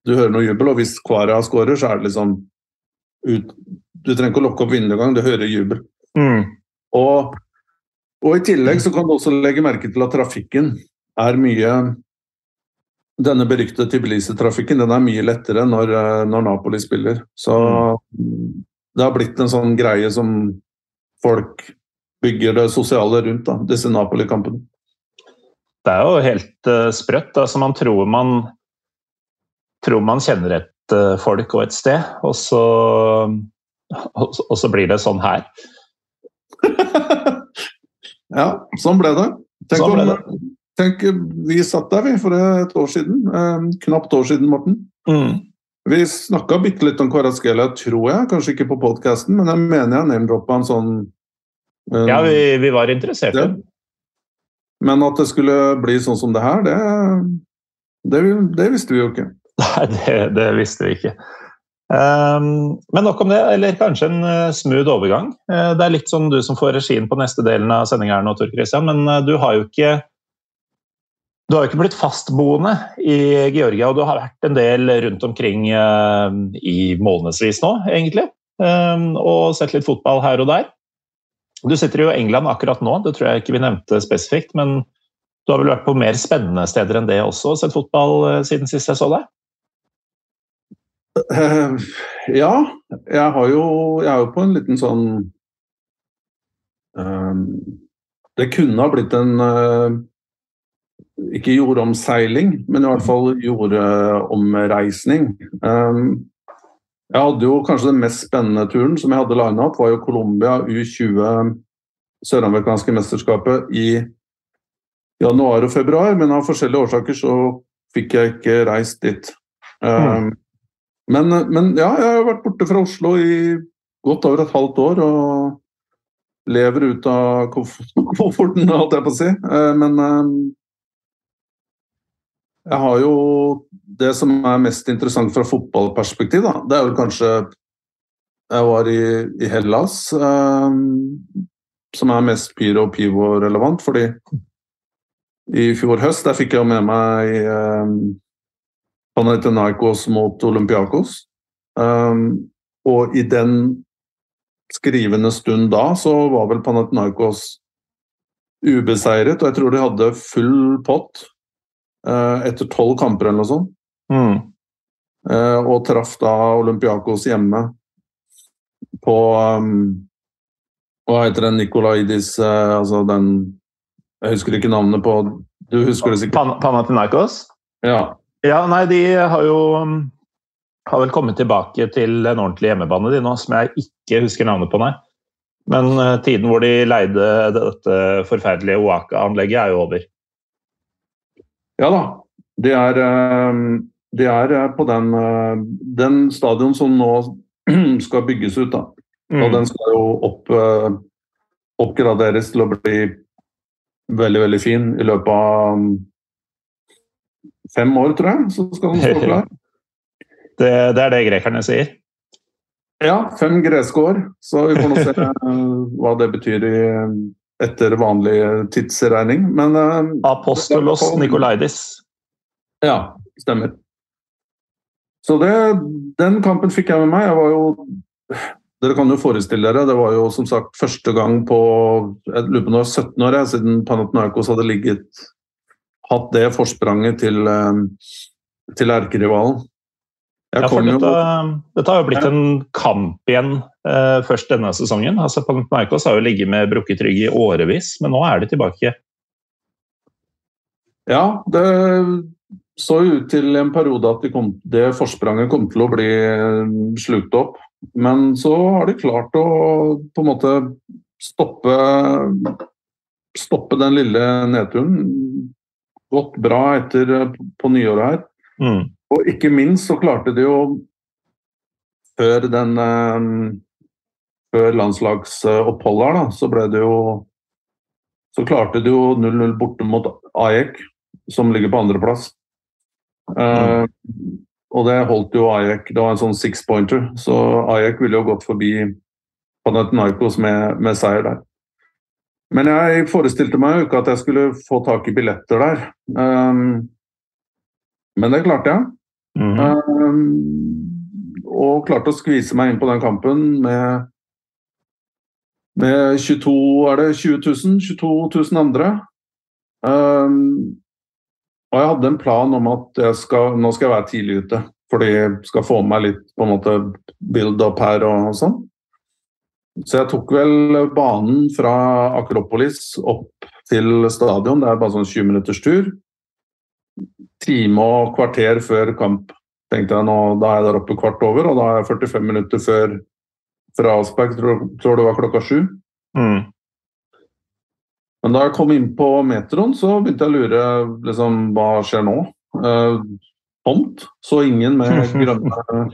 Du hører noe jubel, og hvis Kvara scorer, så er det liksom ut, Du trenger ikke å lukke opp vinduet engang, du hører jubel. Mm. Og og I tillegg så kan du også legge merke til at trafikken er mye Denne beryktede Tbilisi-trafikken den er mye lettere når, eh, når, Napoli spiller. Så det har blitt en sånn greie som folk bygger det sosiale rundt, da, disse Napoli-kampene. Det er jo helt uh, sprøtt. Altså, man tror man tror man kjenner et uh, folk og et sted, og så, og, og så blir det sånn her. Ja, sånn ble det. Tenk, sånn ble det. Om, tenk vi satt der vi for et år siden. Eh, knapt år siden, Morten. Mm. Vi snakka bitte litt om Kvaratskhelia, tror jeg. Kanskje ikke på podkasten, men jeg mener jeg name-droppa en sånn en, Ja, vi, vi, var interessert Ja. Men at det skulle bli sånn som det her, det, det, det visste vi jo ikke. Nei, det, det visste vi ikke. Ehm, men nok om det, eller kanskje en eh, smooth overgang. Eh, det er litt sånn du som får regien på neste delen av sendinga nå, Tor Christian, men eh, du har jo ikke du har jo ikke blitt fastboende i Georgia, og du har vært en del rundt omkring i månedsvis nå, egentlig. Ehm, og sett litt fotball her og der. Du sitter jo i England akkurat nå, det tror jeg ikke vi nevnte spesifikt. Men du har vel vært på mer spennende steder enn det også, sett fotball siden sist jeg så deg? Uh, ja, jeg har jo Jeg er jo på en liten sånn um, Det kunne ha blitt en uh, Ikke jordomseiling, men i hvert fall jordomreisning. jeg hadde jo kanskje den mest spennende turen som jeg hadde lina opp, var jo Colombia U20 søramerikanske mesterskapet i januar og februar, men av forskjellige årsaker så fikk jeg ikke reist dit. Mm. Men, men, ja, jeg har vært borte fra Oslo i godt over et halvt år og lever ut av komforten, holdt jeg på å si. Eh, men eh, jeg har jo Det som er mest interessant fra fotballperspektiv, da, det er vel kanskje Jeg var i, i Hellas. Eh, som er mest pyro og pivo-relevant. fordi i fjor høst der fikk jeg med meg eh, Panathinaikos mot Olympiakos. Um, og i den skrivende stund da, så var vel Panathinaikos ubeseiret, og jeg tror de hadde full pott uh, etter tolv kamper eller noe sånt. Mm. Uh, og traff da Olympiakos hjemme på um, Hva heter den Nikolaidis uh, Altså den Jeg husker ikke navnet på Du husker det sikkert? Pan Panathinaikos? Ja. Ja, nei, de har jo um, har vel kommet tilbake til en ordentlig hjemmebane, de nå, som jeg ikke husker navnet på, nei. Men uh, tiden hvor de leide dette forferdelige Oaka-anlegget, er jo over. Ja da. De er, det er uh, på den, den stadion som nå skal bygges ut, da. Mm. Og den skal jo opp, oppgraderes til å bli veldig, veldig fin i løpet av um, fem år, tror jeg. Så skal den stå klar. Det, det, er det grekerne sier? Ja, fem greske år. Så vi får nå se hva det betyr i, etter vanlig tidsregning. Men uh, Apostolos Nikolaidis. Ja, stemmer. Så det, den kampen fikk jeg med meg. Jeg var jo Dere kan jo forestille dere, det var jo som sagt første gang på jeg lurer på 17 år jeg, siden Panathinaikos hadde ligget hatt det forspranget til, til erkerivalen. Ja, dette, dette, har jo blitt en kamp igjen eh, først denne sesongen. Altså, Panathinaikos har jo ligget med brukket rygg i årevis, men nå er de tilbake. Ja, det så ut til en periode at de kom, det forspranget kom til å bli slukt opp. Men så har de klart å på en måte stoppe, stoppe den lille nedturen. Gått bra etter på nyåret her. Mm. Og ikke minst så klarte de jo før den eh, Før landslagsoppholdet her, da, så ble det jo Så klarte de jo 0-0 borte mot Ajek, som ligger på andreplass. Mm. Uh, og det holdt jo Ajek. Det var en sånn six-pointer, så Ajek ville jo gått forbi Panathinaikos med, med seier der. Men jeg forestilte meg jo ikke at jeg skulle få tak i billetter der. Um, men det klarte jeg. Mm -hmm. um, og klarte å skvise meg inn på den kampen med, med 22 er det 20 000? 22 000 andre. Um, og jeg hadde en plan om at jeg skal, nå skal jeg være tidlig ute. Fordi jeg skal få med meg litt på en måte build up her og, og sånn. Så jeg tok vel banen fra Akropolis opp til stadion. Det er bare sånn 20 minutters tur time og kvarter før kamp. tenkte jeg nå, Da er jeg der oppe kvart over, og da er jeg 45 minutter før fra avspark. Tror, tror det var klokka sju. Mm. Men da jeg kom inn på metroen, så begynte jeg å lure liksom, hva skjer nå. Eh, tomt. Så ingen med grønne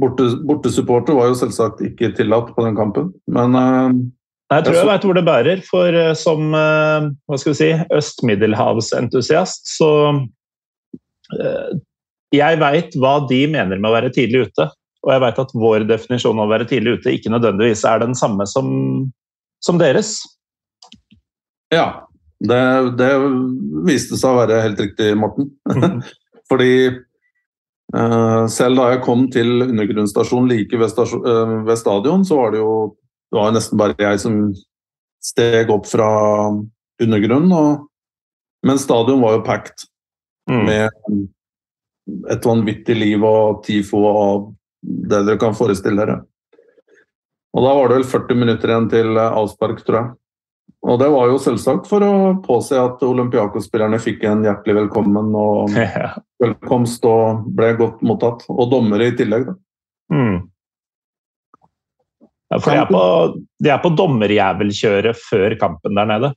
Bortesupporter borte var jo selvsagt ikke tillatt på den kampen, men Nei, jeg tror jeg veit hvor det bærer. For eh, som eh, hva skal vi si, øst-middelhavsentusiast, så eh, Jeg veit hva de mener med å være tidlig ute. Og jeg veit at vår definisjon av å være tidlig ute ikke nødvendigvis er den samme som, som deres. Ja, det, det, viste seg å være helt riktig, Morten. Fordi uh, selv da jeg kom til undergrunnsstasjonen like ved, ved, stadion, så var det jo det var nesten bare jeg som steg opp fra undergrunnen. Og, men stadion var jo packed mm. med et vanvittig liv og TIFO og det dere kan forestille dere. Og da var det vel 40 minutter igjen til avspark, tror jeg. Og det var jo selvsagt for å påse at Olympiakos-spillerne fikk en hjertelig velkommen og velkomst og ble godt mottatt. Og dommere i tillegg, da. Mm. Ja, for de er på, de er på dommerjævelkjøret før kampen der nede.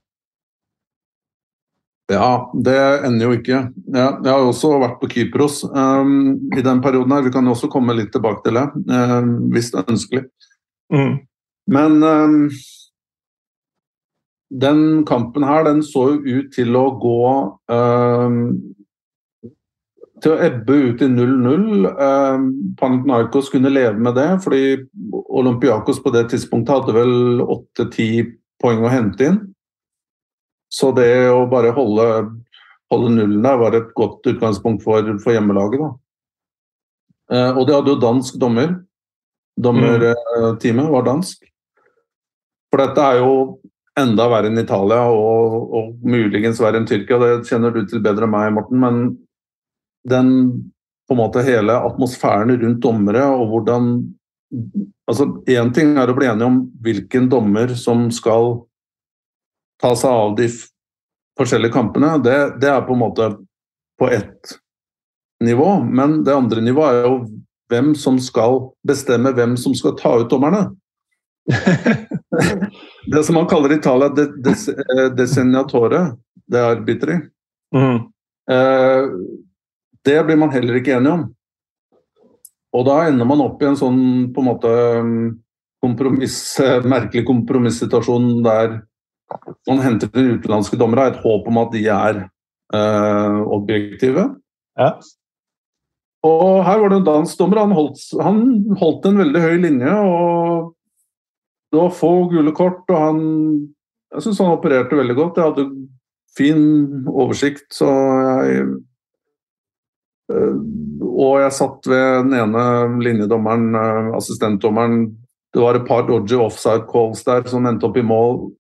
Ja, det ender jo ikke. Ja, jeg har også vært på Kypros um, i den perioden. her. Vi kan også komme litt tilbake til det, um, hvis det er ønskelig. Mm. Men um, den kampen her, den så jo ut til å gå til å ebbe ut i 0-0. Eh, Panathinaikos kunne leve med det, fordi Olympiakos på det tidspunktet hadde vel 8-10 poeng å hente inn. Så det å bare holde, holde nullen der var et godt utgangspunkt for, for hjemmelaget. Da. Uh, og de hadde jo dansk dommer. Dommerteamet var dansk. For dette er jo enda verre enn Italia, og, og muligens verre enn Tyrkia. Det kjenner du til bedre enn meg, Morten. Men den på en måte hele atmosfæren rundt dommere og hvordan altså Én ting er å bli enige om hvilken dommer som skal ta seg av de forskjellige kampene. Det, det er på en måte på ett nivå. Men det andre nivået er jo hvem som skal bestemme hvem som skal ta ut dommerne. det som man kaller i Italia de, des, designatore, det er arbitri. Mm. Eh, det blir man heller ikke enig om. Og da ender man opp i en sånn på en måte kompromiss, merkelig kompromissituasjon der man henter inn utenlandske dommere et håp om at de er eh, objektive. Ja. Og her var det en dansk dommer. Han holdt, han holdt en veldig høy linje. og Det var få gule kort, og han Jeg syns han opererte veldig godt. Jeg hadde fin oversikt, så jeg Eh, og jeg satt ved den ene linjedommeren, eh, assistentdommeren Det var et par dodgy offside calls der som endte opp i mål.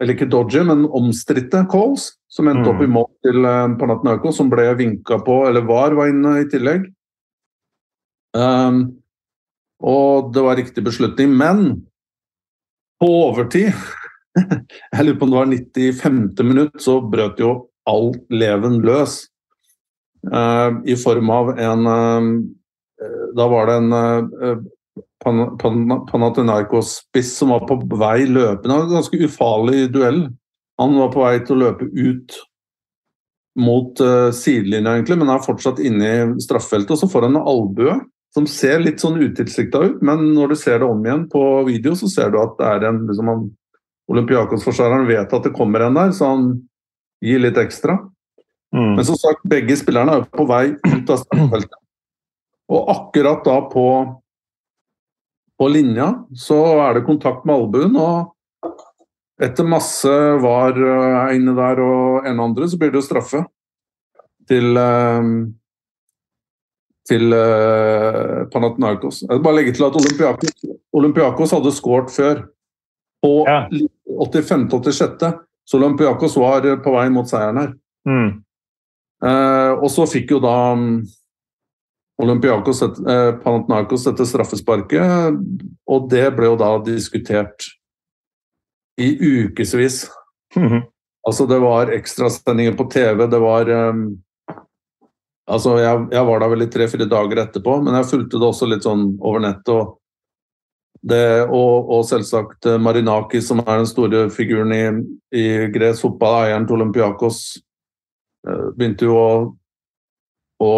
Eller ikke dodgy, men omstridte calls som endte opp i mm. mål til eh, Panathinaikos, som ble vinka på, eller var, var inne i tillegg. Um, og det var riktig beslutning, men på overtid Jeg lurer på om det var 95. minutt, så brøt jo alt leven løs. Uh, i form av en uh, Da var det en eh, Panathinaikos-spiss som var på vei løpende. En ganske ufarlig duell. Han var på vei til å løpe ut mot uh, sidelinja, egentlig, men er fortsatt inne i straffefeltet. Og så får han en albue som ser litt sånn utilsikta ut, men når du ser det om igjen på video, så ser du at det er en liksom Olympiakos-forsvareren vet at det kommer en der, så han gir litt ekstra. Mm. Men som sagt, begge spillerne er på vei ut av straffefeltet. Og akkurat da på, på linja så er det kontakt med albuen, og etter masse var eh, inne der og en andre, så blir det jo straffe til uh, til uh, Panathinaikos. Jeg vil bare legge til at Olympiakos, Olympiakos hadde skåret før. På ja. 85.-86. Så Olympiakos var på vei mot seieren her. Mm. Uh, og så fikk jo da mm, Olympiakos eh, Panathinaikos dette straffesparket, og det ble jo da diskutert i ukevis. Mm -hmm. Altså, det var ekstrasendinger på TV, det var um, Altså, jeg, jeg, var der vel i tre-fire dager etterpå, men jeg fulgte det også litt sånn over nettet. Og, det, og, og selvsagt Marinaki, som er den store figuren i, i gresk fotball, eieren til Olympiakos, Eh, begynte jo å, å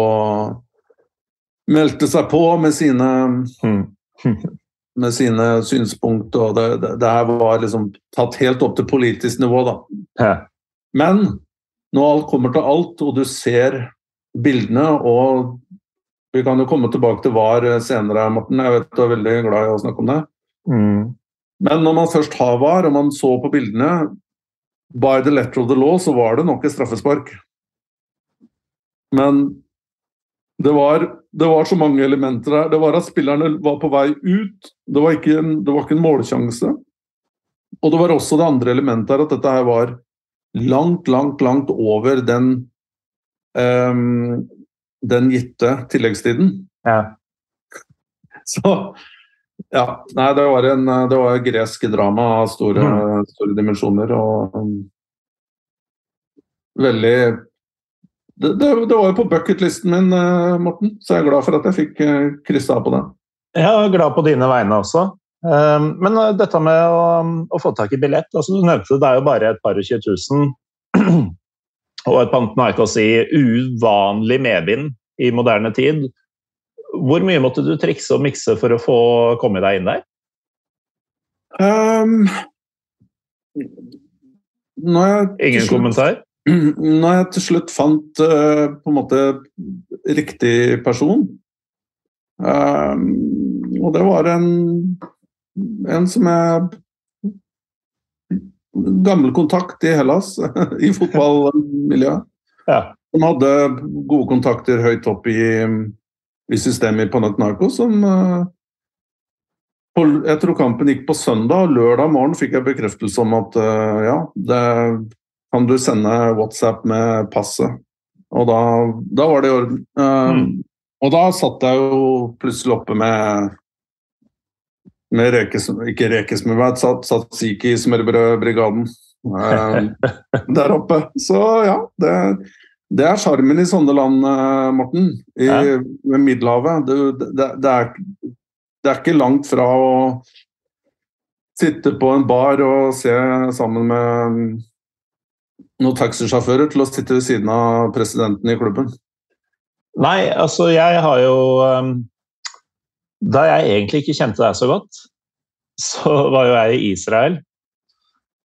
meldte seg på med sine mm. med sine synspunkter. og det, det, det, her var liksom tatt helt opp til politisk nivå, da. Men når alt kommer til alt, og du ser bildene og Vi kan jo komme tilbake til VAR senere, Morten. Jeg vet du er veldig glad i å snakke om det. Mm. Men når man først har VAR, og man så på bildene By the letter of the law, så var det nok et straffespark. Men det var, det var, så mange elementer der. Det var at spillerne var på vei ut. Det var ikke en, var ikke en målsjanse. Og det var også det andre elementet her, at dette her var langt, langt, langt over den den gitte tilleggstiden. Ja. Så ja. Nei, det var, en, det var gresk drama av store, mm. store dimensjoner. Og um, veldig det, det, det, var jo på bucketlisten min, eh, Morten, så jeg er glad for at jeg fikk eh, kryssa av på den. Jeg er glad på dine vegne også. Eh, men dette med å, å få tak i billett altså Du nevnte det er jo bare et par og tjue tusen. Og et Pantanaikos i uvanlig medvind i moderne tid. Hvor mye måtte du trikse og mikse for å få komme deg inn der? Um, Ingen kommentar? Når jeg til slutt fant uh, på en måte riktig person um, Og det var en, en som jeg gammel kontakt i Hellas, i fotballmiljøet. Ja. Som hadde gode kontakter høyt opp i, i systemet i Panathinaikos. Som eh, Jeg tror kampen gikk på søndag, og lørdag morgen fikk jeg bekreftelse om at eh, ja, det kan du sende WhatsApp med passet. Og da, da var det i orden. Eh, Mm. Og da satt jeg jo plutselig oppe med med rekes, ikke rekesmørbrød, Satsiki i smørbrødbrigaden eh, der oppe. Så ja, det, det er sjarmen i sånne land, eh, Morten. I, Ja. Ved Middelhavet. Det, det, det, er, det er ikke langt fra å sitte på en bar og se sammen med noen taxisjåfører til å sitte ved siden av presidenten i klubben. Nei, altså jeg har jo um, Da jeg egentlig ikke kjente deg så godt, så var jo jeg i Israel.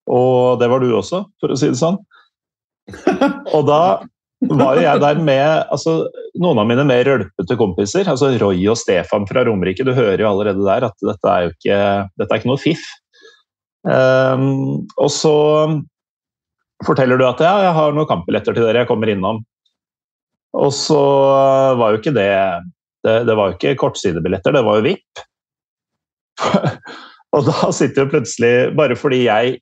Og det var du også, for å si det sånn. Og da var jo jeg der med altså, noen av mine mer rølpete kompiser. altså Roy og Stefan fra Romerike. Du hører jo allerede der at dette er jo ikke, dette er ikke noe fiff. Um, og så forteller du at ja, jeg har noen kampbilletter til dere, jeg kommer innom. Og så var jo ikke det Det, det var jo ikke kortsidebilletter, det var jo VIP. og da sitter jo plutselig Bare fordi jeg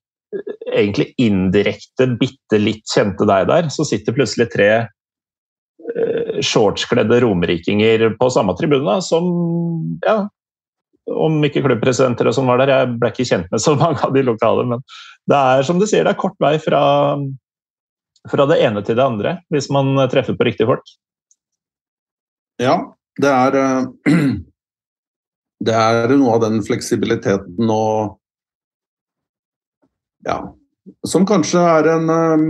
egentlig indirekte bitte litt kjente deg der, så sitter plutselig tre eh, shortskledde romerikinger på samme tribune som ja, om ikke klubbpresidenter og sånn var der. Jeg ble ikke kjent med så mange av de lokale, men det er som du sier, det er kort vei fra, fra det ene til det andre hvis man treffer på riktige folk. Ja, det er eh, Det er noe av den fleksibiliteten og Ja. Som kanskje er en eh,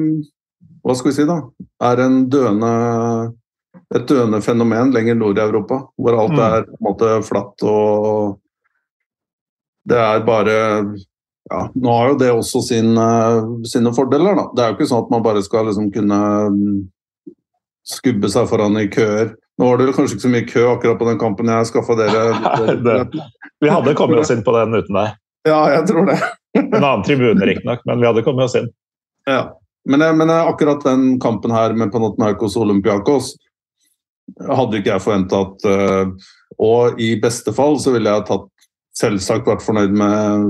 Hva skal vi si, da? Er en døende et døende fenomen lenger nord i Europa, hvor alt Mm. er på en måte flatt og Det er bare ja, Nå har jo det også sin, eh, sine fordeler. da. Det er jo ikke sånn at man bare skal liksom kunne mm, skubbe seg foran i køer. Nå var det kanskje ikke så mye kø akkurat på den kampen jeg skaffa dere. Det- Vi hadde kommet oss inn på den uten deg. Ja, jeg tror det. En annen tribune riktignok, men vi hadde kommet oss inn. Ja. Men, eh, men eh, akkurat den kampen her med Panathinaikos og Olympiakos hadde ikke jeg forventa at eh, Og i beste fall så ville jeg tatt selvsagt vært fornøyd med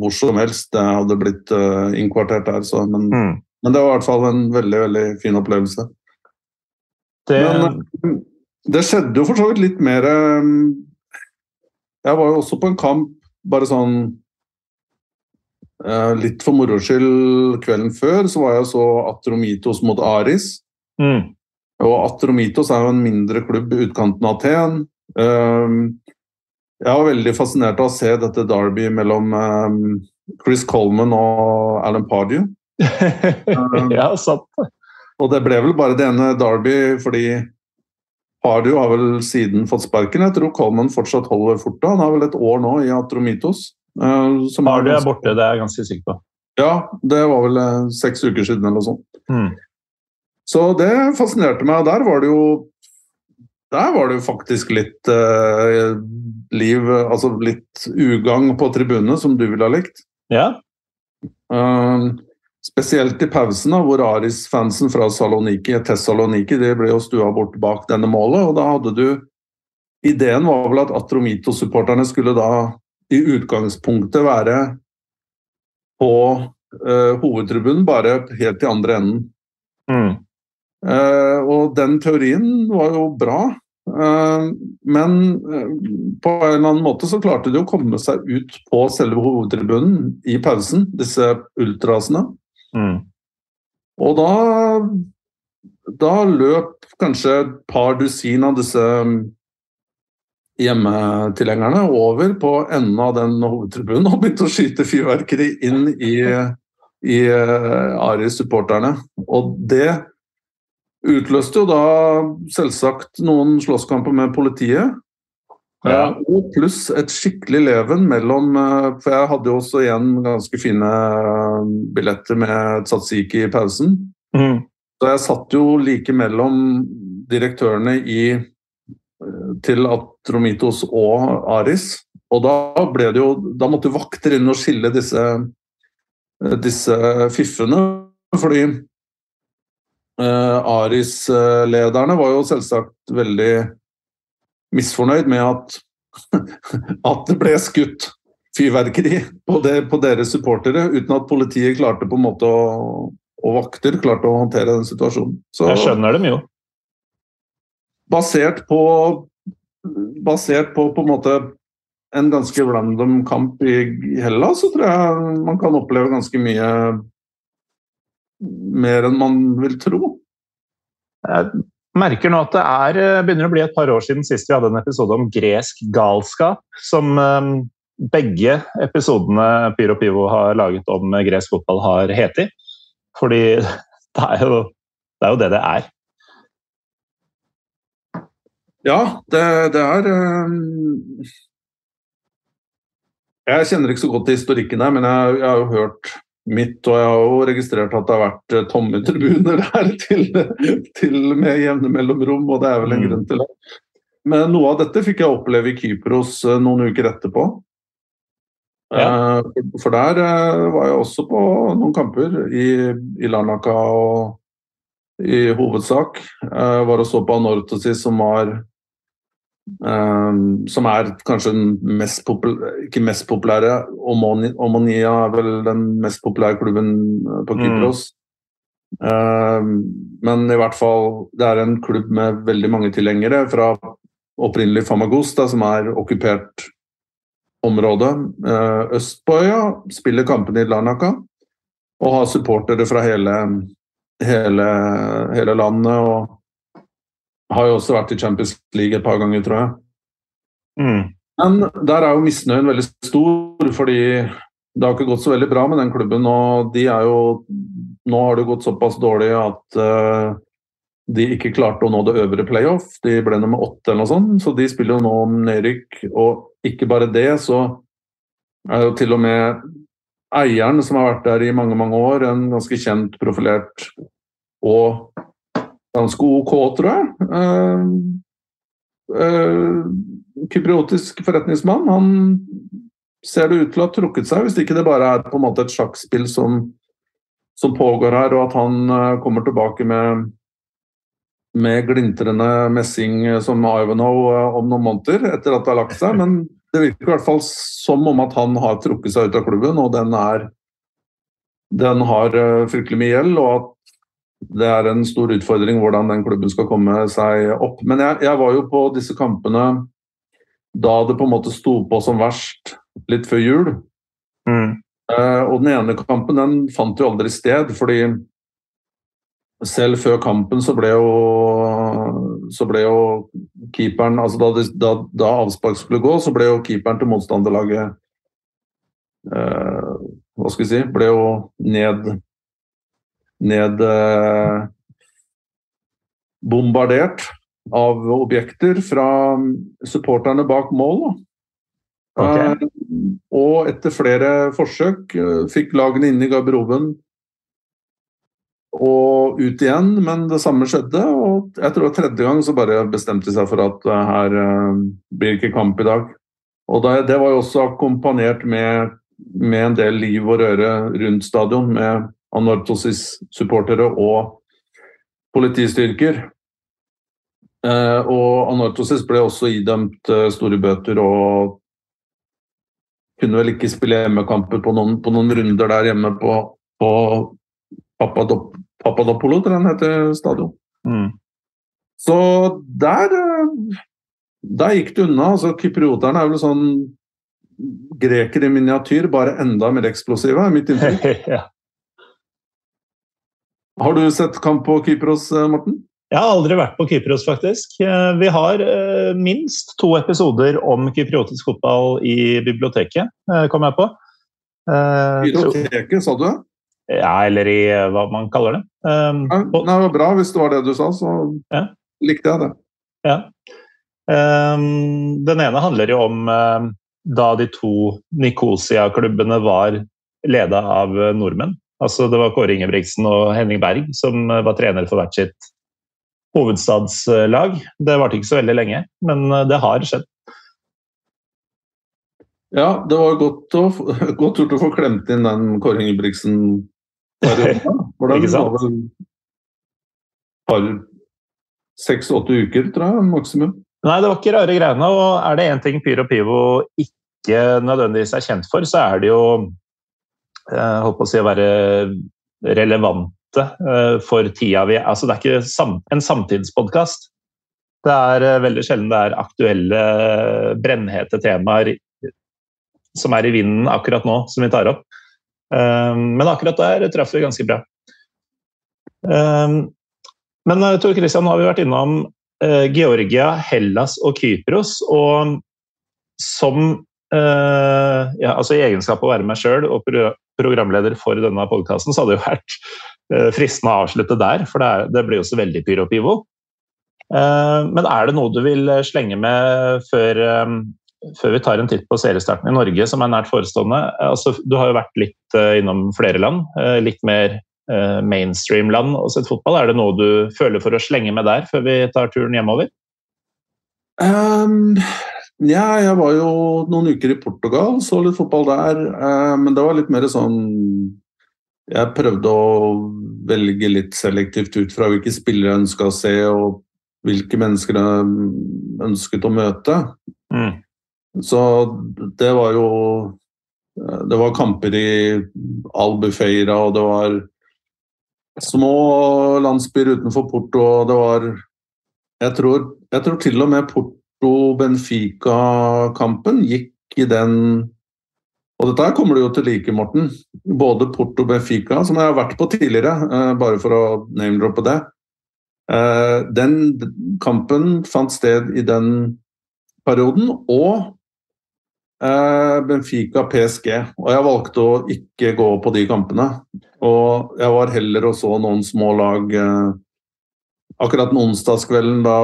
hvor som helst det hadde blitt innkvartert der. Så, men, Mm. men det var i hvert fall en veldig veldig fin opplevelse. Det, Men det skjedde jo for så vidt litt mer eh, Jeg var jo også på en kamp bare sånn eh, Litt for moro skyld kvelden før så var jeg så Atromitos mot Aris. mm. Og Atromitos er jo en mindre klubb i utkanten av Aten. Um, jeg var veldig fascinert av å se dette derby mellom um, Chris Coleman og Alan Pardew. ja, sant. Og det ble vel bare det ene derby fordi Pardew har vel siden fått sparken. Jeg tror Coleman fortsatt holder fortet. Han har vel et år nå i Atromitos. Uh, som Party er borte, det er jeg ganske sikker på. Ja, det var vel uh, seks uker siden eller noe sånt. Mm. Så det fascinerte meg. Der var det jo der var det jo faktisk litt uh, liv, altså litt ugagn på tribunene, som du ville ha likt. Ja. Eh, spesielt i pausen, da, hvor Aris-fansen fra Saloniki, Tessaloniki de ble jo stua bort bak denne målet. og da hadde du Ideen var vel at Atromito-supporterne skulle da i utgangspunktet være på uh, hovedtribunen, bare helt i andre enden. Mm. Uh, og den teorien var jo bra. uh, men på en eller annen måte så klarte de å komme seg ut på selve hovedtribunen i pausen, disse ultrasene. Mm. Og da, da løp kanskje et par dusin av disse mm, hjemmetilhengerne over på enden av den hovedtribunen og begynte å skyte fyrverkeri inn i, i uh, Aris-supporterne. Og det utløste jo da selvsagt noen slåsskamper med politiet. Ja. Eh, Og pluss et skikkelig leven mellom eh, For jeg hadde jo også igjen ganske fine eh, billetter med tzatziki i pausen. Mm. Så jeg satt jo like mellom direktørene i, til Atromitos og Aris. Og da ble det jo Da måtte vakter inn og skille disse disse fiffene. Fordi eh, Aris-lederne var jo selvsagt veldig misfornøyd med at, at det ble skutt fyrverkeri på, det, på, deres supportere, uten at politiet klarte på en måte å, og vakter klarte å håndtere den situasjonen. Så, Jeg skjønner dem jo. Basert på basert på på en måte en ganske random kamp i Hellas, så tror jeg man kan oppleve ganske mye mer enn man vil tro. Jeg merker nå at det er, eh, begynner å bli et par år siden sist vi hadde en episode om gresk galskap, som eh, begge episodene Pyro Pivo har laget om gresk fotball, har heti. Fordi det er jo det er jo det, det er. Ja, det, det er um... Jeg kjenner ikke så godt til historikken der, men jeg, jeg har jo hørt mitt, og jeg har jo registrert at det har vært eh, tomme tribuner der til, til med jevne mellomrom, og det er vel en mm. grunn til det. Men noe av dette fikk jeg oppleve i Kypros eh, noen uker etterpå. Ja. Eh, for der var jeg også på noen kamper i, i Larnaca og i hovedsak. Jeg var og så på Anortosis, som var Um, som er kanskje den mest populære Ikke mest populære, Omonia er vel den mest populære klubben eh, på mm. Kypros. Mm. Um, men i hvert fall, det er en klubb med veldig mange tilhengere fra opprinnelig Famagusta, som er okkupert område. Uh, øst på øya spiller kampene i Larnaca og har supportere fra hele, hele, hele landet. og har jo også vært i Champions League et par ganger, tror jeg. Mm. Men der er jo misnøyen veldig stor, fordi det har ikke gått så veldig bra med den klubben. Og de er jo Nå har det gått såpass dårlig at uh, de ikke klarte å nå det øvre playoff. De ble nummer åtte eller noe sånt, så de spiller jo nå om nedrykk. Og ikke bare det, så er jo til og med eieren, som har vært der i mange, mange år, en ganske kjent, profilert og ganske OK, tror jeg. Uh, uh, kypriotisk forretningsmann. Han ser det ut til å ha trukket seg, hvis ikke det bare er på en måte et sjakkspill som, som pågår her, og at han uh, kommer tilbake med, med glintrende messing som Ivanhoe om noen måneder, etter at det har lagt seg. Men det virker i hvert fall som om at han har trukket seg ut av klubben, og den er den har fryktelig mye gjeld, og at det er en stor utfordring hvordan den klubben skal komme seg opp. Men jeg, jeg, var jo på disse kampene da det på en måte sto på som verst, litt før jul. Mm. Uh, og den ene kampen den fant jo aldri sted, fordi selv før kampen så ble jo, så ble jo keeperen altså da, da, da, avspark skulle gå, så ble jo keeperen til motstanderlaget uh, Hva skal vi si Ble jo ned ned eh, av objekter fra supporterne bak mål. Okay. Eh, og etter flere forsøk eh, fikk lagene inn i garderoben og ut igjen, men det samme skjedde. Og jeg tror tredje gang så bare bestemte de seg for at her blir ikke kamp i dag. Og det var jo også akkompagnert med, med en del liv og røre rundt stadion, med Anortosis-supportere og politistyrker. Eh, og Anortosis ble også idømt eh, store bøter og kunne vel ikke spille hjemmekamper på noen, på noen runder der hjemme på, på Papadop, Papadopolo, tror jeg den heter stadion. Mm. Så der, eh, der gikk det unna. altså Kyprioterne er vel sånn greker i miniatyr, bare enda mer eksplosive, er mitt inntrykk. ja. Har du sett kamp på Kypros, eh, Morten? Jeg har aldri vært på Kypros, faktisk. Eh, vi har eh, minst to episoder om kypriotisk fotball i biblioteket, kom jeg på. Biblioteket, sa du? Ja, eller i hva man kaller det. Um, ja, det var bra hvis det var det du sa, så ja. likte jeg det. Ja. Um, den ene handler jo om da de to Nikosia-klubbene var leda av nordmenn. Altså, det var Kåre Ingebrigtsen og Henning Berg som eh, var trenere for hvert sitt hovedstadslag. Det varte ikke så veldig lenge, men eh, det har skjedd. Ja, det var godt, å, godt gjort å få klemt inn den Kåre Ingebrigtsen. Hvordan var vel par seks-åtte uker, tror jeg, maksimum. Nei, det var ikke rare greiene. Og er det én ting Pyro Pivo ikke nødvendigvis er kjent for, så er det jo eh, holdt på å si å være relevante eh, for tida vi Altså, det er ikke en samtidspodkast. Det er eh, veldig sjelden det er aktuelle, brennhete temaer som er i vinden akkurat nå, som vi tar opp. Eh, men akkurat der traff vi ganske bra. Eh, men eh, Tor Christian, nå har vi vært innom eh, Georgia, Hellas og Kypros. Og som eh, ja, altså I egenskap å være meg sjøl og pro programleder for denne podkasten, så hadde det jo vært eh, fristende å avslutte der, for det, er, det blir jo så veldig pyro pivo. Eh, men er det noe du vil slenge med før, eh, før vi tar en titt på seriestarten i Norge, som er nært forestående? Altså, du har jo vært litt eh, innom flere land. eh, litt mer eh, mainstream-land og sett fotball. Er det noe du føler for å slenge med der, før vi tar turen hjemover? Ehm, ja, jeg var jo noen uker i Portugal, så litt fotball der. eh, men det var litt mer sånn Jeg prøvde å velge litt selektivt ut fra hvilke spillere jeg ønska å se, og hvilke mennesker jeg ønsket å møte. Mm. Så det var jo Det var kamper i Albufeira, og det var små landsbyer utenfor Porto, og det var Jeg tror, jeg tror til og med Porto-Benfica-kampen gikk i den Og dette kommer du jo til like, Morten. Både Porto-Benfica, som jeg har vært på tidligere, eh, bare for å name-droppe det. Eh, Den kampen fant sted i den perioden, og eh, Benfica PSG. Og jeg valgte å ikke gå på de kampene. Og jeg var heller og så noen små lag Akkurat den onsdagskvelden, da,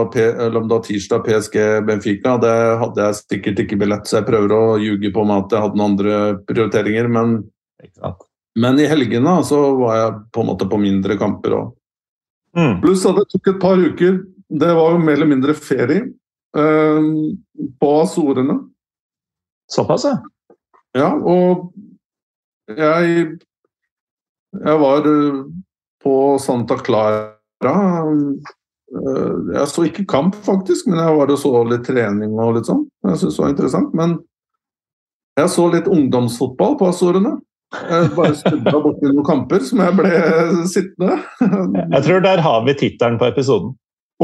var tirsdag PSG Benfica, det hadde jeg sikkert ikke billett, så jeg prøver å ljuge på meg at jeg hadde noen andre prioriteringer. Men, men i helgene så var jeg på en måte på mindre kamper òg. Mm. Pluss at det tok et par uker. Det var jo mer eller mindre ferie eh, på Azorene. Såpass, ja. Ja, og jeg Jeg var eh, på Santa Clara. Eh, Jeg så ikke kamp, faktisk, men jeg var og så litt trening og litt sånn. Jeg syntes det var interessant. Men jeg så litt ungdomsfotball på Azorene. Jeg bare stubba borti noen kamper som jeg ble sittende. Jeg tror der har vi tittelen på episoden.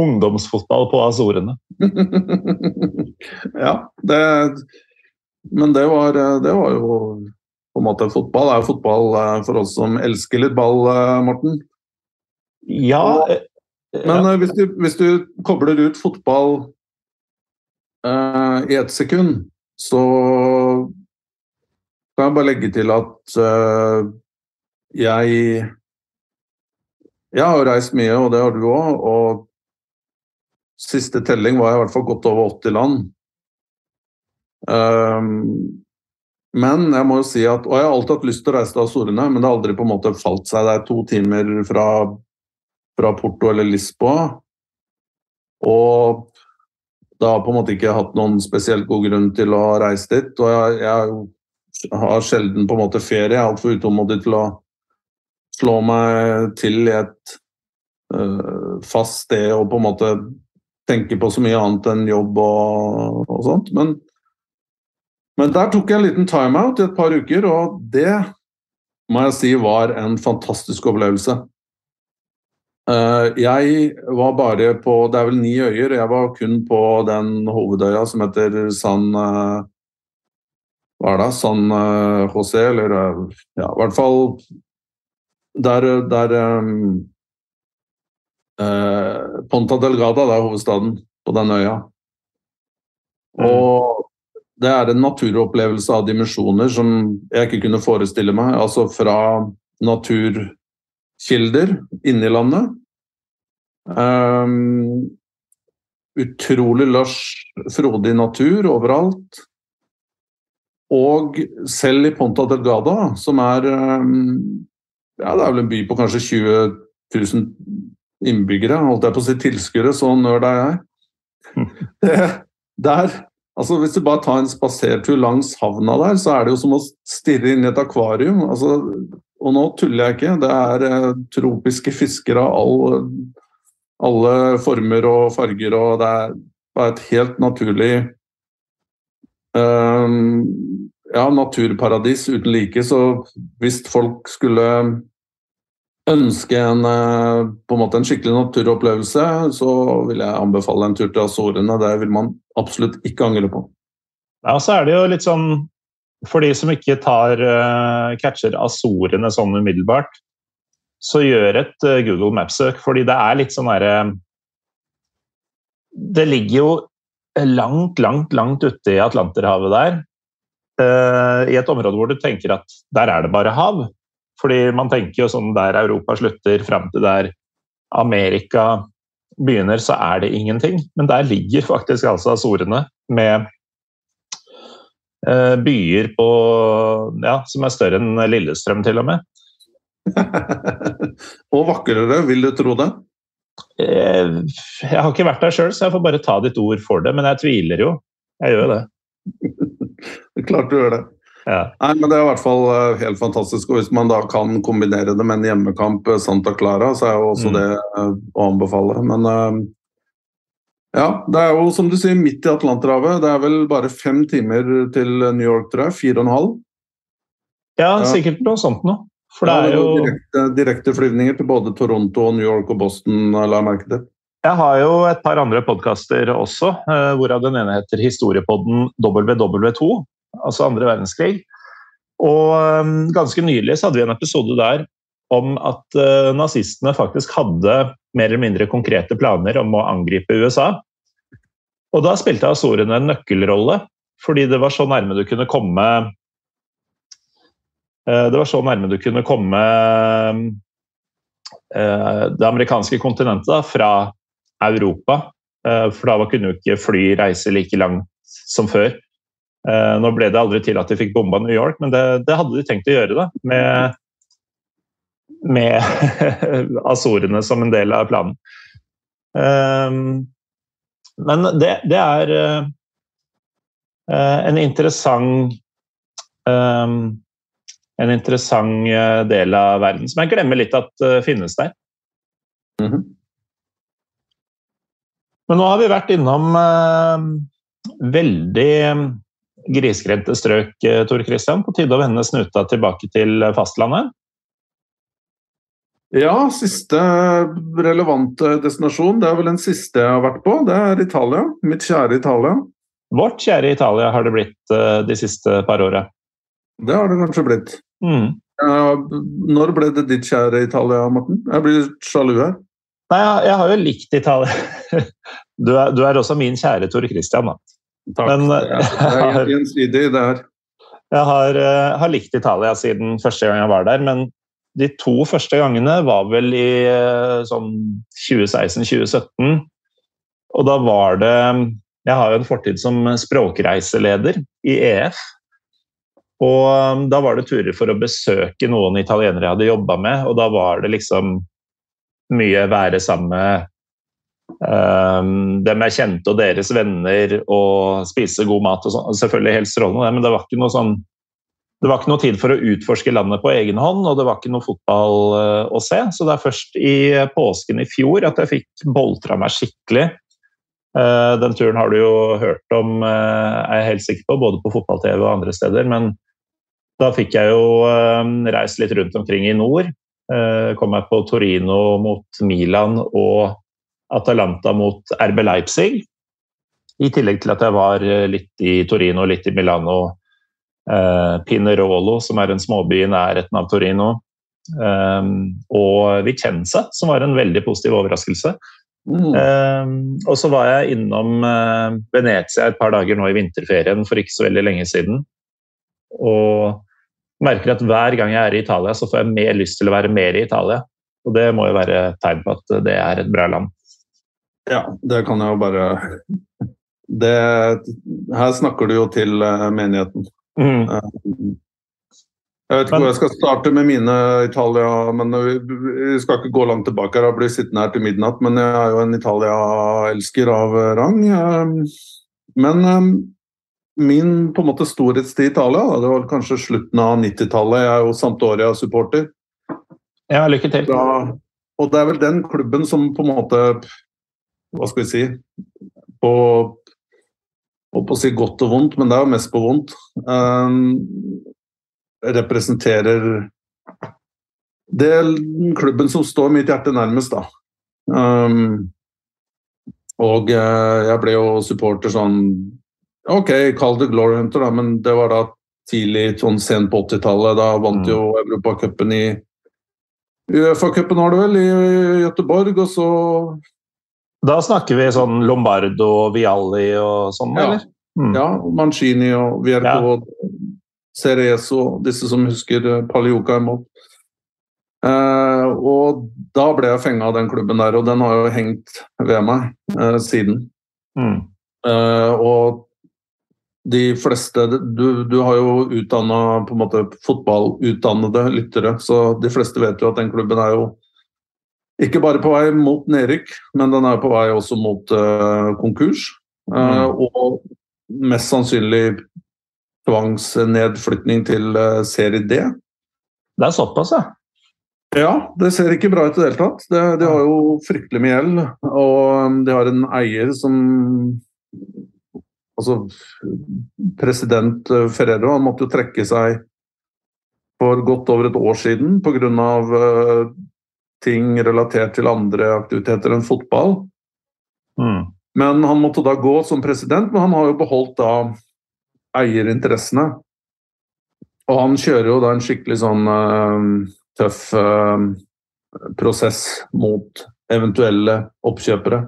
Ungdomsfotball på Azorene. ja, det Men det var, det var jo på en måte Fotball er jo fotball eh, for oss som elsker litt ball, eh, Morten. Ja, eh, Men eh, hvis, du, hvis du kobler ut fotball eh, i ett sekund, så kan jeg bare legge til at eh, jeg Jeg har reist mye, og det har du òg. Og siste telling var jeg i hvert fall godt over 80 land. Um, men jeg må jo si at, og jeg har alltid hatt lyst til å reise til Azorene, men det har aldri på en måte falt seg. Det er to timer fra fra Porto eller Lisboa. Og da har på en måte ikke hatt noen spesielt god grunn til å reise dit. Og jeg, jeg har sjelden på en måte ferie. Jeg er altfor utålmodig til å slå meg til i et øh, fast sted og på en måte tenke på så mye annet enn jobb og, og sånt. Men, men der tok jeg en liten timeout i et par uker, og det må jeg si var en fantastisk opplevelse. Eh, jeg var bare på Det er vel ni øyer. Jeg var kun på den hovedøya som heter San eh, Hva er det? San eh, José, eller Ja, i hvert fall der, der eh, Ponta Delgada, det er hovedstaden på den øya. Og det er en naturopplevelse av dimensjoner som jeg ikke kunne forestille meg. Altså fra naturkilder i landet. Um, utrolig lush, frodig natur overalt. Og selv i Ponta Delgada, som er um, ja, det er vel en by på kanskje 20 000 innbyggere, holdt jeg på å si tilskuere, så nerd er jeg. Der Altså, Hvis du bare tar en spasertur langs havna der, så er det jo som å stirre inn i et akvarium. Altså, og nå tuller jeg ikke. Det er eh, tropiske fisker av all, alle former og farger, og det er bare et helt naturlig eh, ja, naturparadis uten like. Så hvis folk skulle ønske en, eh, på en, måte en skikkelig naturopplevelse, så vil jeg anbefale en tur til Azorene. Det vil man absolutt ikke angre på. Ja, så er det jo litt sånn For de som ikke tar uh, catcher Azorene sånn umiddelbart, så gjør et uh, Google Maps-søk, fordi det er litt sånn derre uh, Det ligger jo langt, langt, langt ute i Atlanterhavet der. I et område hvor du tenker at der er det bare hav. Fordi man tenker jo sånn der Europa slutter, fram til der Amerika begynner, så er det ingenting. Men der ligger faktisk altså Azorene med eh, byer på, ja, som er større enn Lillestrøm, til og med. og vakrere, vil du tro det? Eh, jeg har ikke vært der sjøl, så jeg får bare ta ditt ord for det. Men jeg tviler jo. Jeg gjør jo det. Klart du gjør det. Ja. Nei, men Det er i hvert fall eh, helt fantastisk. og Hvis man da kan kombinere det med en hjemmekamp eh, Santa Clara, så er jo også mm. det eh, å anbefale. Men ja, det er jo som du sier midt i Atlanterhavet. Det er vel bare fem timer til New York, tror jeg. Fire og en halv. Ja, sikkert noe sånt noe. For det er jo direkte, flyvninger til både Toronto, New York og Boston, la jeg merke til. Jeg har jo et par andre podkaster også, hvorav den ene heter Historiepodden WW2 altså andre verdenskrig. Og um, ganske nylig så hadde vi en episode der om at uh, nazistene faktisk hadde mer eller mindre konkrete planer om å angripe USA. Og da spilte Azorene en nøkkelrolle, fordi det var så nærme du kunne komme uh, Det var så nærme du kunne komme uh, det amerikanske kontinentet da, fra Europa. For da kunne jo ikke fly reise like langt som før. Nå ble det aldri til at de fikk bomba New York, men det, det hadde de tenkt å gjøre. da, Med, med Azorene som en del av planen. Uh, men det, det er uh, en interessant En interessant del av verden som jeg glemmer litt at finnes der. Mm -hmm. Men nå har vi vært innom veldig grisgrendte strøk, Tor Christian. På tide å vende snuta tilbake til fastlandet? Ja, siste relevante destinasjon. Det er vel den siste jeg har vært på. Det er Italia. Mitt kjære Italia. Vårt kjære Italia har det blitt eh, de siste par åra. Det har det kanskje blitt. Mm. Når ble det ditt kjære Italia, Morten? Jeg blir sjalu her. Nei, jeg, har jo likt Italia. Du er, du er også min kjære Tor Christian, da. Takk. Men, det er gjensidig, det her. Jeg har, uh, har, likt Italia siden første gang jeg var der, men de to første gangene var vel i uh, sånn 2016-2017. Og da var det Jeg har jo en fortid som språkreiseleder i EF. Og um, da var det turer for å besøke noen italienere jeg hadde jobba med, og da var det liksom mye være sammen med Um, dem jeg kjente og deres venner og spise god mat. og sånn. Selvfølgelig helt strålende, men det var ikke noe sånn det var ikke noe tid for å utforske landet på egen hånd, og det var ikke noe fotball uh, å se. Så det er først i påsken i fjor at jeg fikk boltra meg skikkelig. Uh, den turen har du jo hørt om, er jeg helt sikker på, både på fotball-TV og andre steder. Men da fikk jeg jo reist litt rundt omkring i nord. kom jeg på Torino mot Milan og Atalanta mot RB Leipzig. I tillegg til at jeg var eh, litt i Torino, litt i Milano. Eh, Pinerolo, som er en småby i nærheten av Torino. Um, og Vicenza, som var en veldig positiv overraskelse. Mm. Um, og så var jeg innom uh, Venezia et par dager nå i vinterferien for ikke så veldig lenge siden. Og merker at hver gang jeg er i Italia, så får jeg mer lyst til å være mer i Italia. Og det må jo være tegn på at det er et bra land. Ja, det kan jeg jo bare det, Her snakker du jo til menigheten. Mm. Uh, jeg vet ikke hvor jeg skal starte med mine Italia, men vi skal ikke gå langt tilbake. Jeg blir sittende her til midnatt, men jeg er jo en Italia-elsker av rang. Men min på en måte storhetstid i Italia. Det var kanskje slutten av 90-tallet. Jeg er jo Santoria-supporter. Ja, lykke til. Da, og det er vel den klubben som på en måte Hva skal vi si På, på å si godt og vondt, men det er jo mest på vondt. Um, representerer det er klubben som står mitt hjerte nærmest, da. Um, og uh, jeg ble jo supporter sånn Ok, kall det Glory Hunter, da, men det var da tidlig, sånn sent på 80-tallet. Da vant mm. jo Europacupen i Uefa-cupen var det vel, i Göteborg, og så Da snakker vi sånn Lombardo og Vialli og sånn, ja. eller? Mm. Ja, Mancini og Vierco ja. Cerezo, disse som husker Palioca Palioka imot. Uh, og da ble jeg fenga av den klubben der, og den har jo hengt ved meg uh, siden. Mm. Uh, og de fleste Du, du har jo utdanna fotballutdannede lyttere, så de fleste vet jo at den klubben er jo ikke bare på vei mot nedrykk, men den er på vei også mot konkurs. Mm. Og mest sannsynlig tvangsnedflytning til serie D. Det er såpass, ja? Ja, det ser ikke bra ut i det hele tatt. De, de har jo fryktelig mye gjeld. Og um, de har en eier som Altså, president uh, Ferrero han måtte jo trekke seg for godt over et år siden pga. Ting relatert til andre aktiviteter enn fotball. Mm. Men han måtte da gå som president, men han har jo beholdt da eierinteressene. Og han kjører jo da en skikkelig sånn uh, tøff uh, prosess mot eventuelle oppkjøpere.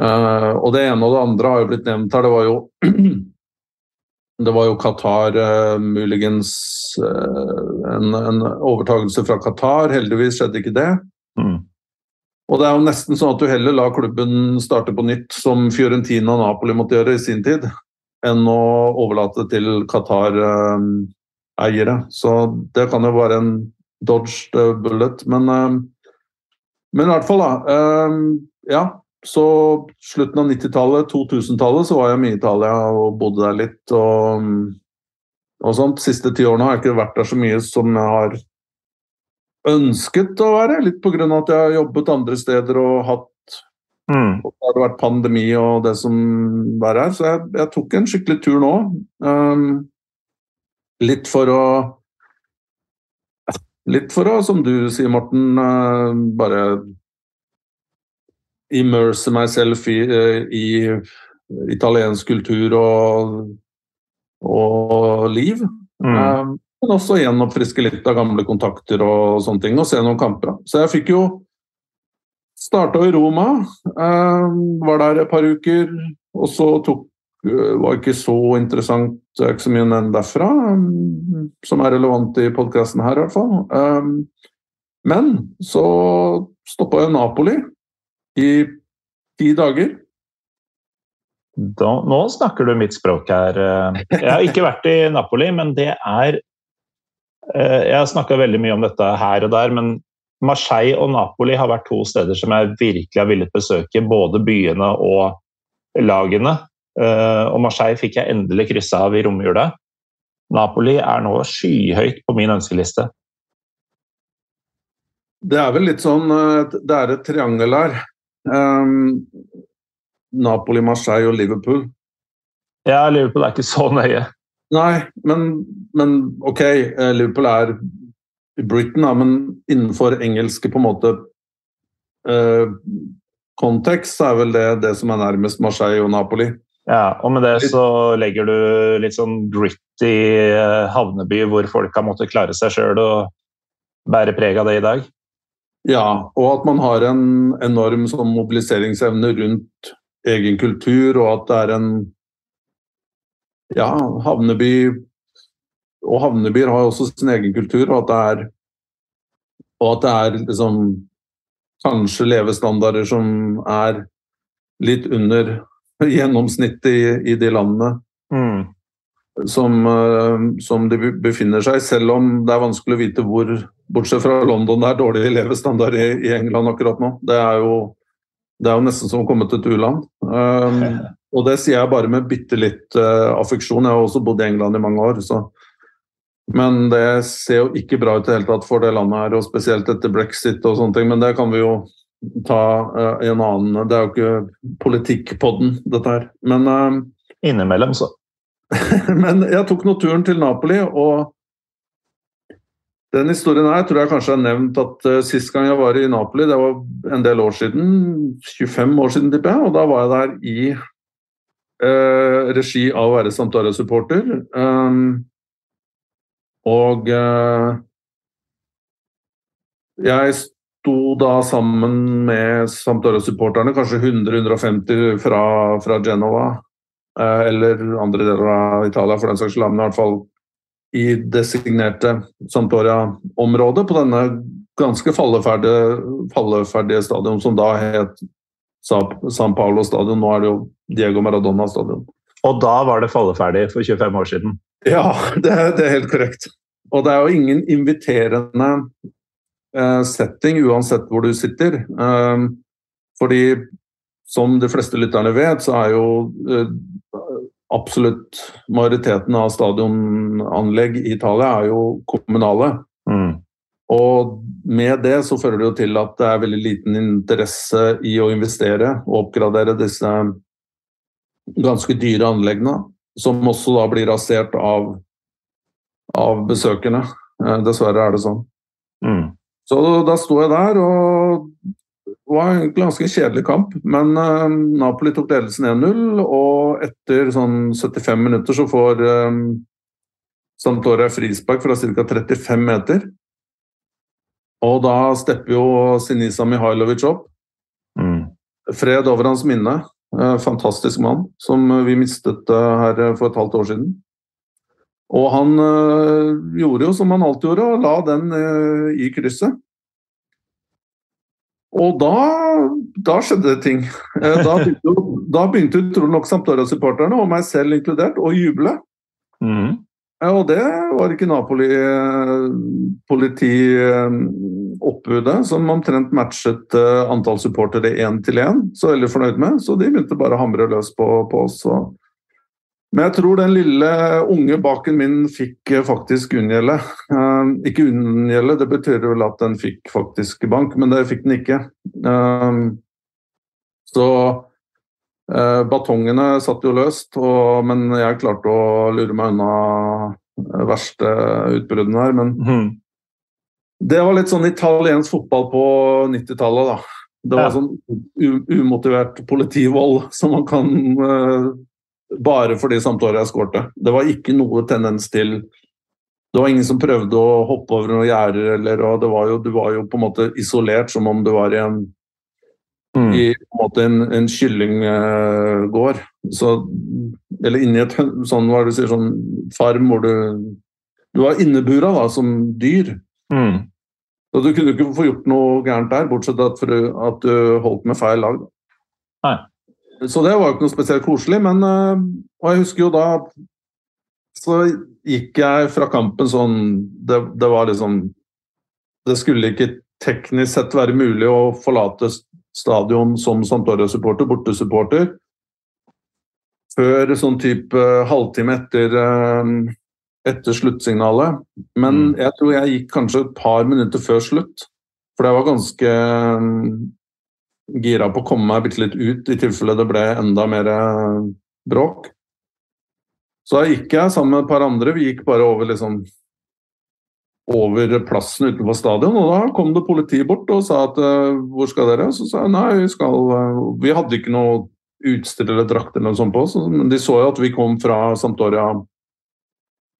Uh, og det ene og det andre har jo blitt nevnt her. Det var jo det var jo Qatar uh, muligens en, en overtagelse fra Qatar. Heldigvis skjedde ikke det. Mm. Og det er jo nesten sånn at du heller lar klubben starte på nytt, som Fiorentina og Napoli måtte gjøre i sin tid, enn å overlate til Qatar-eiere. Så det kan jo være en dodged bullet. Men, eh, men i hvert fall, da. Eh, ja, så slutten av 90-tallet, 2000-tallet, så var jeg mye i Italia og bodde der litt. og, og sånt. Siste ti årene har jeg ikke vært der så mye som jeg har ønsket å være. Litt pga. at jeg har jobbet andre steder og hatt mm. og det har vært pandemi og det som verre her. Så jeg, jeg tok en skikkelig tur nå. Um, litt for å Litt for å, som du sier, Morten, uh, bare immerse meg selv i, eh, i italiensk kultur og, og liv. Mm. Eh, men også gjenoppfriske litt av gamle kontakter og sånne ting, og se noen kamper. Så jeg fikk jo starta i Roma, var der et par uker, og så tok Eh, var ikke så interessant. Det er ikke så mye nevnt derfra um, som er relevant i podkasten her, i hvert fall. Men så stoppa jeg Napoli i ti dager. Da, nå snakker du mitt språk her. Jeg har ikke vært i Napoli, men det er eh, Jeg har snakka veldig mye om dette her og der, men Marseille og Napoli har vært to steder som jeg virkelig har villet besøke. Både byene og lagene. Eh, og Marseille fikk jeg endelig kryssa av i romjula. Napoli er nå skyhøyt på min ønskeliste. Det er vel litt sånn eh, Det er et triangel her. Um, Napoli, Marseille og Liverpool. Ja, Liverpool er ikke så nøye. Nei, men, men OK, Liverpool er Britain, da, men innenfor engelske på en måte uh, kontekst, så er vel det det som er nærmest Marseille og Napoli. Ja, og med det så legger du litt sånn gritty eh, havneby hvor folk har måttet klare seg sjøl og bære preg av det i dag? Ja, og at man har en enorm sånn mobiliseringsevne rundt egen kultur, og at det er en ja, havneby Og havnebyer har også sin egen kultur, og at det er at det er liksom kanskje levestandarder som er litt under gjennomsnittet i, i de landene mm. Som, uh, som, de befinner seg, selv om det er vanskelig å vite hvor, bortsett fra London, det er dårlig levestandard i, i England akkurat nå. Det er jo, det er jo nesten som å komme til et u-land. Um, Og det sier jeg bare med bitte litt uh, affeksjon. Jeg har også bodd i England i mange år. Så. Men det ser jo ikke bra ut i det hele tatt for det landet her, og spesielt etter brexit og sånne ting. Men det kan vi jo ta uh, i en annen Det er jo ikke politikkpodden, dette her. Men uh, Innimellom, så. Men jeg tok nå turen til Napoli, og den historien her tror jeg kanskje jeg har nevnt at uh, sist gang jeg var i Napoli, det var en del år siden, 25 år siden, tipper jeg, og da var jeg der i uh, regi av å være Sampdoria-supporter. Um, og uh, jeg sto da sammen med Sampdoria-supporterne, kanskje 100-150 fra, fra Genova Eh, eller andre deler av Italia for den saks skyld, men i hvert fall i designerte Santoria-området på denne ganske falleferdige, falleferdige stadion, som da het San Paolo stadion. Nå er det jo Diego Maradona stadion. Og da var det falleferdig for 25 år siden? Ja, det, det er helt korrekt. Og det er jo ingen inviterende eh, setting uansett hvor du sitter. Eh, fordi som de fleste lytterne vet, så er jo eh, absolutt majoriteten av stadionanlegg i Italia er jo kommunale. Mm. Og med det så fører det jo til at det er veldig liten interesse i å investere og oppgradere disse ganske dyre anleggene, som også da blir rasert av, av besøkende. Eh, dessverre er det sånn. Mm. Så da sto jeg der, og det var en ganske kjedelig kamp, men uh, Napoli tok ledelsen 1-0. Og etter sånn 75 minutter så får um, Santora frispark fra ca. 35 meter. Og da stepper jo Sinisa Mihailovic opp. Mm. Fred over hans minne. Uh, fantastisk mann, som vi mistet her for et halvt år siden. Og han gjorde jo som han alltid gjorde, og la den i krysset. Og da, da, skjedde det ting. Eh, da begynte, da begynte utrolig nok Sampdoria-supporterne, og meg selv inkludert, å juble. Mm. Og det var ikke Napoli-politioppbudet, eh, som omtrent matchet eh, antall supportere én til én. Så veldig fornøyd med. Så de begynte bare å hamre løs på, på oss. Og men jeg tror den lille unge baken min fikk eh, faktisk unngjelde. Uh, ikke unngjelde, det betyr vel at den fikk faktisk bank, men det fikk den ikke. Uh, så batongene satt jo løst, og, men jeg klarte å lure meg unna verste utbruddene her. Men mm. det var litt sånn italiensk fotball på 90-tallet, da. Det var sånn umotivert politivold som man kan bare fordi Sampdoria skårte. Det var ikke noe tendens til Det var ingen som prøvde å hoppe over noen gjerder, eller og det var jo, Du var jo på en måte isolert, som om du var i en mm. i på en måte en, en kyllinggård. Så, eller inni et sånn, hva du sier, sånn farm hvor du Du var innebura da, som dyr. Mm. Så du kunne ikke få gjort noe gærent der, bortsett fra at du holdt med feil lag. Nei. Så det var jo ikke noe spesielt koselig, men eh, Og jeg husker jo da Så gikk jeg fra kampen sånn Det, det var liksom Det skulle ikke teknisk sett være mulig å forlate stadion som Santoria-supporter, bortesupporter, før sånn type halvtime etter, uh, etter sluttsignalet. Men mm. jeg tror jeg gikk kanskje et par minutter før slutt. For det var ganske gira på å komme meg bitte litt ut, i tilfelle det ble enda mer eh, bråk. Så da gikk jeg sammen med et par andre. Vi gikk bare over liksom over plassen utenfor stadion, og da kom det politi bort og sa at eh, hvor skal dere? Så sa jeg nei, vi skal eh, Vi hadde ikke noe utstyr eller drakt eller noe sånt på oss, men de så jo at vi kom fra Santoria.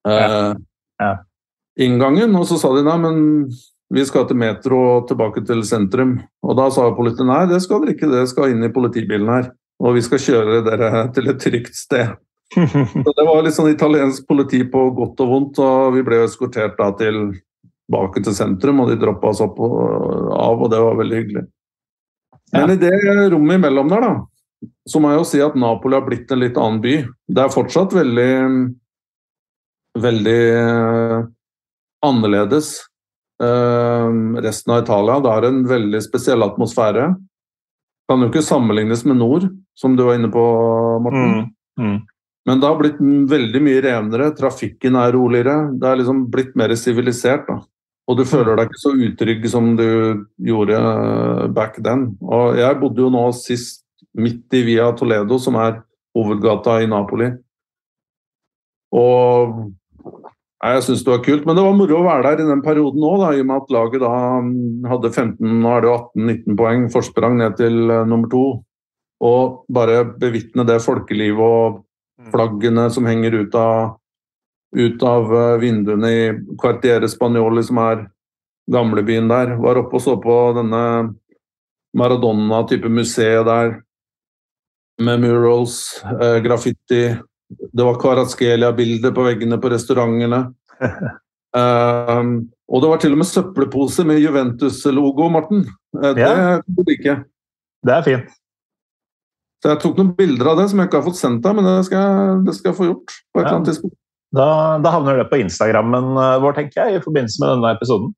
eh, ja. Ja. inngangen, og så sa de nei, men vi skal til metro og tilbake til sentrum. Og da sa politiet nei, det skal dere ikke, det skal inn i politibilen her. Og vi skal kjøre dere til et trygt sted. Så det var litt sånn italiensk politi på godt og vondt, og vi ble eskortert da tilbake til sentrum, og de droppa oss opp og av, og det var veldig hyggelig. Men i det rommet imellom der, da, så må jeg jo si at Napoli har blitt en litt annen by. Det er fortsatt veldig veldig annerledes Ehm, resten av Italia. Det har en veldig spesiell atmosfære. kan jo ikke sammenlignes med nord, som du var inne på, Morten. Mm. Mm. Men det har blitt veldig mye renere. Trafikken er roligere. Det er liksom blitt mer sivilisert. da. Og du føler deg ikke så utrygg som du gjorde eh, back then. Og jeg bodde jo nå sist midt i Via Toledo, som er hovedgata i Napoli. Og nei, jeg syns det var kult, men det var moro å være der i den perioden òg, i og med at laget da mm, hadde 15, nå er det 18-19 poeng forsprang ned til uh, nummer to. Og bare bevitne det folkelivet og flaggene som henger ut av, ut av uh, vinduene i Quartiere Spanioli, som er gamlebyen der. Var oppe og så på denne Maradona-type museet der med murals, uh, graffiti det var Kvaratskhelia-bilder på veggene på restaurantene. um, og det var til og med søppelpose med Juventus-logo, Morten. Uh, det Ja. burde ikke. Det er fint. Så jeg tok noen bilder av det som jeg ikke har fått sendt deg, men det skal, jeg- det skal jeg få gjort på et Ja. annet tidspunkt. Da, da havner det på Instagrammen eh, vår, tenker jeg, i forbindelse med denne episoden.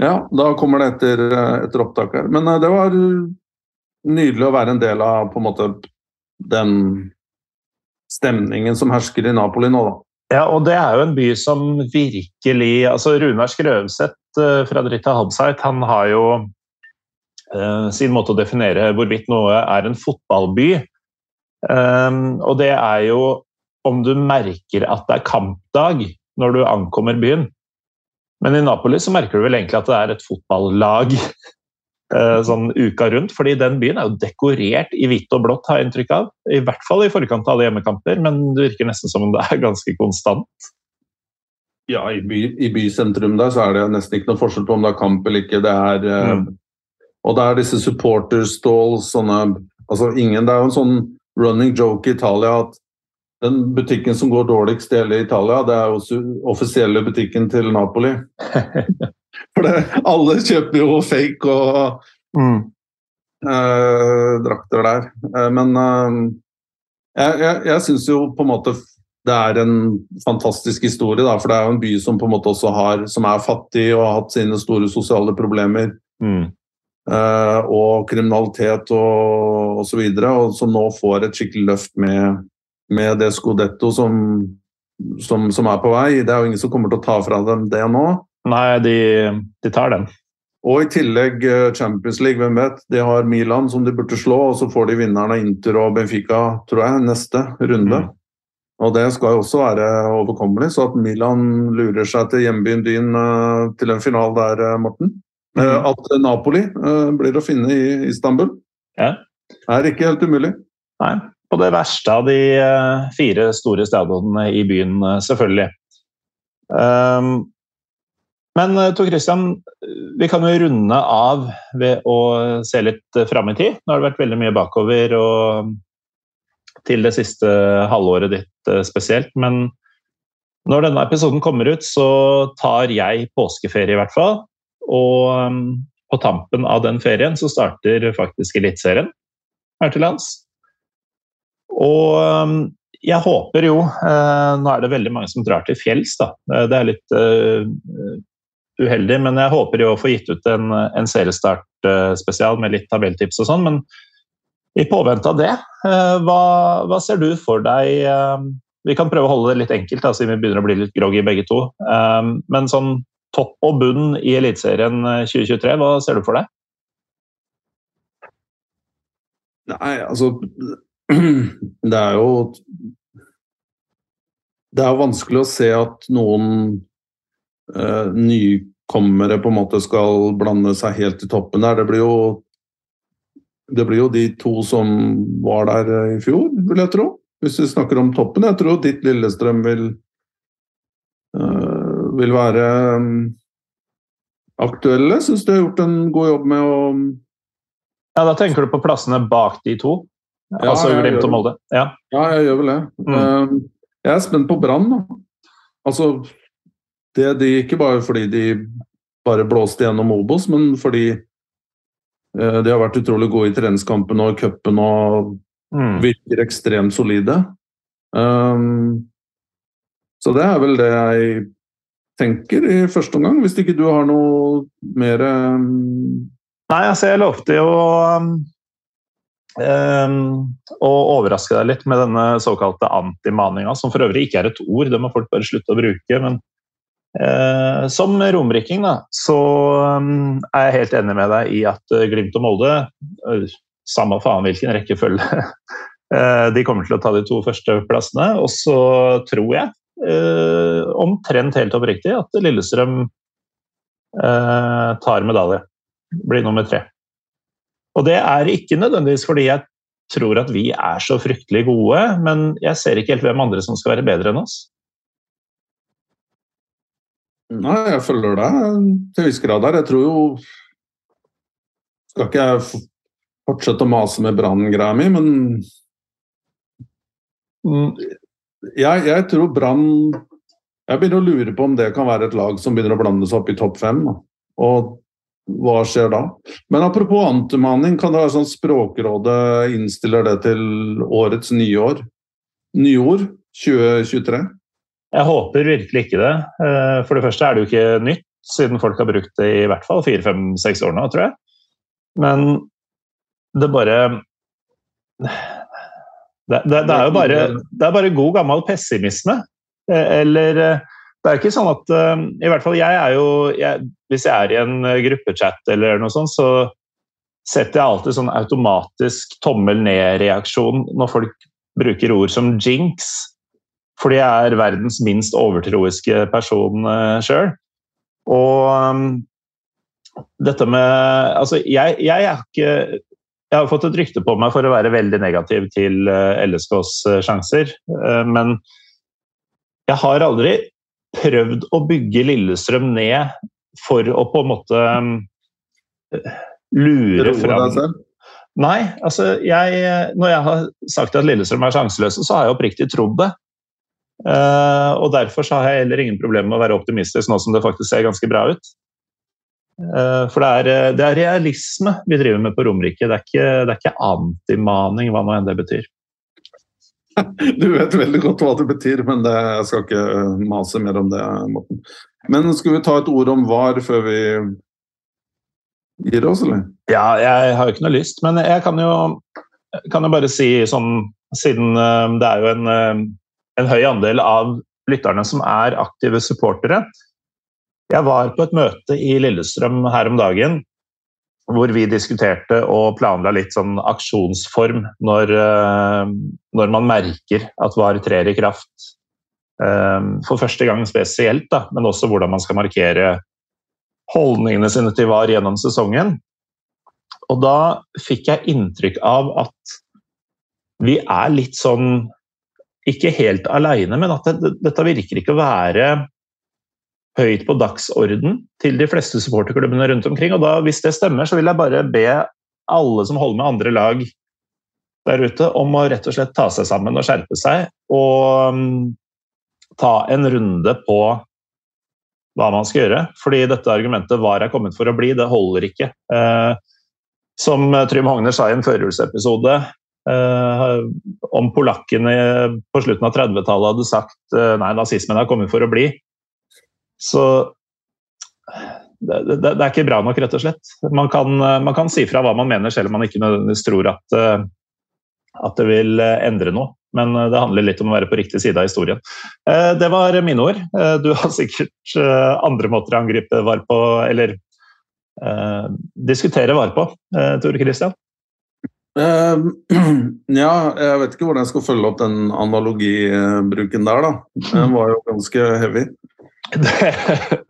Ja, da kommer det etter, eh, etter opptak her. Men eh, det var nydelig å være en del av på en måte den stemningen som hersker i Napoli nå, da. Ja, og det er jo en by som virkelig altså Runar Skrøvseth eh, fra Drita Halbseit, han har jo eh, sin måte å definere hvorvidt noe er en fotballby. Um, og det er jo om du merker at det er kampdag når du ankommer byen. Men i Napoli så merker du vel egentlig at det er et fotballag sånn uka rundt, fordi den byen er jo dekorert i hvitt og blått, har jeg inntrykk av. I hvert fall i forkant av alle hjemmekamper, men det virker nesten som om det er ganske konstant. Ja, i, by, i bysentrum der så er det nesten ikke noe forskjell på om det er kamp eller ikke. Det er, eh, Mm. Og det er disse supporterstalls, sånne altså ingen, Det er jo en sånn running joke i Italia at den butikken som går dårligst i hele Italia, det er jo den offisielle butikken til Napoli. For det, alle kjøper jo fake og eh, drakter der. Eh, men eh, jeg, jeg, jeg syns jo på en måte det er en fantastisk historie, da, for det er jo en by som på en måte også har, som er fattig og har hatt sine store sosiale problemer. Mm. Uh, og kriminalitet og osv. Og, så og som nå får et skikkelig løft med, med det Scudetto som, som, som er på vei. Det er jo ingen som kommer til å ta fra dem det nå. Nei, de, de tar den. Og i tillegg eh, Champions League, hvem vet. De har Milan som de burde slå, og så får de vinneren av Inter og Benfica, tror jeg, neste runde. Mm. Og det skal jo også være overkommelig, så at Milan lurer seg til hjembyen din eh, til en finale der, eh, Morten. Mm. At Napoli blir å finne i Istanbul, Ja. er ikke helt umulig. Nei, på det verste av de fire store stadionene i byen, selvfølgelig. Um, men eh, Tor Christian, vi kan jo runde av ved å se litt eh, fram i tid. Nå har det vært veldig mye bakover og til det siste halvåret ditt eh, spesielt. Men når denne episoden kommer ut, så tar jeg påskeferie i hvert fall. Og um, på tampen av den ferien så starter faktisk Eliteserien her til lands. Og um, jeg håper jo Nå er det veldig mange som drar til fjells, da. Det er litt uheldig, men jeg håper jo å få gitt ut en, en seriestart-spesial med litt tabelltips og sånn. Men i påvente av det, eh, hva, hva ser du for deg eh, Vi kan prøve å holde det litt enkelt, da, siden vi begynner å bli litt groggy begge to. Eh, Men sånn topp og bunn i Eliteserien eh, 2023, hva ser du for deg? Nei, altså Det er jo Det er vanskelig å se at noen nykommere på en måte skal blande seg helt i toppen der. Det blir jo det blir jo de to som var der eh, i fjor, vil jeg tro. Hvis vi snakker om toppen. Jeg tror ditt Lillestrøm vil eh, vil være um, aktuelle. Syns du har gjort en god jobb med å Ja, Da tenker du på plassene bak de to? Ja, altså Glimt og Molde? Ja. Ja, jeg gjør vel det. Mm. Jeg er spent på Brann. da. Altså, det de Ikke bare fordi de bare blåste gjennom Obos, men fordi eh, de har vært utrolig gode i treningskampen og cupen og Mm. virker ekstremt solide. Um, så det er vel det jeg tenker i første omgang, hvis ikke du har noe mer um, Nei, altså jeg lovte jo um, og overraske deg litt med denne såkalte antimaninga, som for øvrig ikke er et ord, det må folk bare slutte å bruke. Men som romriking da, så um, er jeg helt enig med deg i at uh, Glimt og Molde, samme faen hvilken rekkefølge, de kommer til å ta de to første plassene. Og så tror jeg, omtrent helt oppriktig, at Lillestrøm tar medalje. Blir nummer tre. Og det er ikke nødvendigvis fordi jeg tror at vi er så fryktelig gode, men jeg ser ikke helt hvem andre som skal være bedre enn oss. Nei, jeg følger deg til en viss grad der. Jeg tror jo Skal ikke jeg fortsette å mase med Brann-greia mi, men mm, jeg, jeg tror Brann Jeg begynner å lure på om det kan være et lag som begynner å blande seg opp i topp fem. Da. Og hva skjer da? Men apropos antimaning, kan det være sånn Språkrådet innstiller det til årets nyår? Nyord 2023? Jeg håper virkelig ikke det. Eh, for det første er det jo ikke nytt, siden folk har brukt det i hvert fall fire, fem, seks år nå, tror jeg. Men det bare det, det, det, er jo bare, det er bare god gammel pessimisme. Eh, eller eh, det er ikke sånn at I hvert fall jeg er jo jeg, Hvis jeg er i en gruppechat eller noe sånt, så setter jeg alltid sånn automatisk tommel ned-reaksjon når folk bruker ord som jinx. Fordi jeg er verdens minst overtroiske person uh, sjøl. Og um, dette med Altså, jeg, jeg er ikke jeg har fått et rykte på meg for å være veldig negativ til LSKs sjanser, men jeg har aldri prøvd å bygge Lillestrøm ned for å på en måte eh, lure fram Nei, altså jeg, når jeg har sagt at Lillestrøm er sjanseløse, så har jeg oppriktig trodd det. Uh, og Derfor så har jeg heller ingen problemer med å være optimistisk nå som det faktisk ser ganske bra ut. Uh, for det er, det er, realisme vi driver med på Romerike, det er ikke, det er ikke antimaning, hva nå enn det betyr. Du vet veldig godt hva det betyr, men det, jeg skal ikke mase mer om det. Morten. Men skal vi ta et ord om VAR før vi gir oss, eller? Ja, jeg har jo ikke noe lyst, men jeg kan jo, kan jo bare si sånn Siden eh, det er jo en, eh, en høy andel av lytterne som er aktive supportere. Jeg var på et møte i Lillestrøm her om dagen hvor vi diskuterte og planla litt sånn aksjonsform når, eh, når man merker at VAR trer i kraft. Eh, for første gang spesielt, da, men også hvordan man skal markere holdningene sine til VAR gjennom sesongen. Og da fikk jeg inntrykk av at vi er litt sånn Ikke helt aleine, men at det, dette virker ikke å være høyt på dagsorden til de fleste supporterklubbene rundt omkring. og da, Hvis det stemmer, så vil jeg bare be alle som holder med andre lag der ute, om å rett og slett ta seg sammen og skjerpe seg. Og um, ta en runde på hva man skal gjøre. Fordi dette argumentet 'var er kommet for å bli', det holder ikke. Uh, som Trym Hogner sa i en førjulsepisode eh, om polakkene på slutten av 30-tallet hadde sagt uh, nei, nazismen er kommet for å bli, så det, det, det, er ikke bra nok, rett og slett. Man kan, man kan, si fra hva man mener, selv om man ikke nødvendigvis tror at, uh, at det vil eh, endre noe. Men eh, det handler litt om å være på riktig side av historien. Det var mine ord. Du har sikkert andre måter å angripe var på, eller eh, diskutere var på, Tore Kristian? Uh, ja, jeg vet ikke hvordan jeg skal følge opp den analogibruken der, da. Den var jo ganske heavy.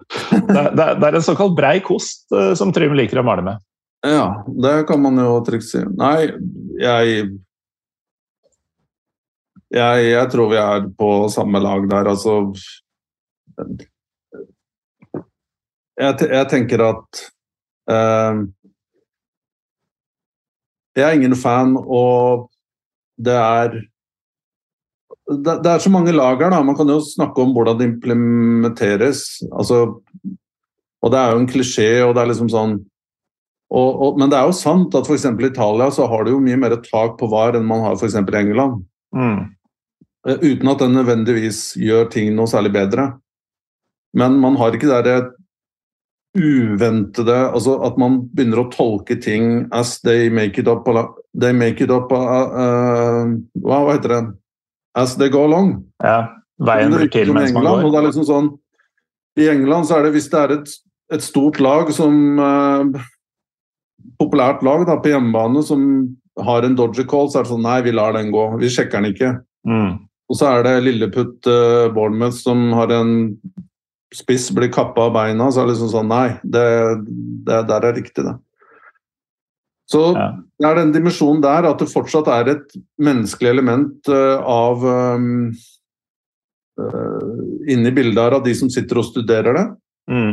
Det, det, det, er en såkalt brei kost uh, som Trym liker å male med. Ja, det kan man jo trygt si. Nei, jeg, jeg Jeg tror vi er på samme lag der, altså Jeg, jeg tenker at uh, Jeg er ingen fan, og det er det, det, er så mange lager, da, Man kan jo snakke om hvordan det implementeres. altså, og Det er jo en klisjé. og det er liksom sånn og, og, Men det er jo sant at f.eks. i Italia så har du jo mye mer tak på VAR enn man har f.eks. i England. Mm. Eh, uten at den nødvendigvis gjør ting noe særlig bedre. Men man har ikke det uventede altså At man begynner å tolke ting as they make it up. They make it up uh, uh, hva, heter det? As they go along. Ja, Veien blir til mens man England, går. Og det er liksom sånn, I England så er det hvis det er et, et stort lag som uh, Populært lag da, på hjemmebane som har en dodgy call, så er det sånn Nei, vi lar den gå. Vi sjekker den ikke. Mm. Og så er det Lilleputt uh, Bournemouth som har en spiss blir kappa av beina, så er det liksom sånn Nei, det, det der er riktig, det. Så Ja. det er den dimensjonen der at det fortsatt er et menneskelig element eh, av um, Inni bildet her av de som sitter og studerer det. Mm.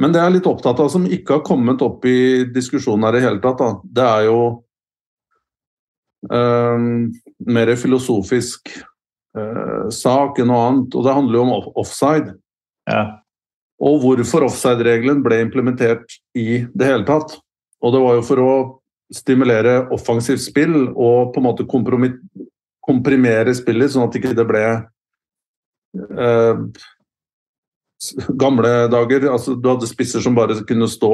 Men det jeg er litt opptatt av, som ikke har kommet opp i diskusjonen her i hele tatt, da, det er jo um, mer filosofisk uh, sak enn noe annet. Og det handler jo om off- offside. Ja. Og hvorfor offside-regelen ble implementert i det hele tatt. Og det var jo for å stimulere offensivt spill og på en måte komprimere spillet, sånn at ikke det ble eh, Gamle dager, altså du hadde spisser som bare kunne stå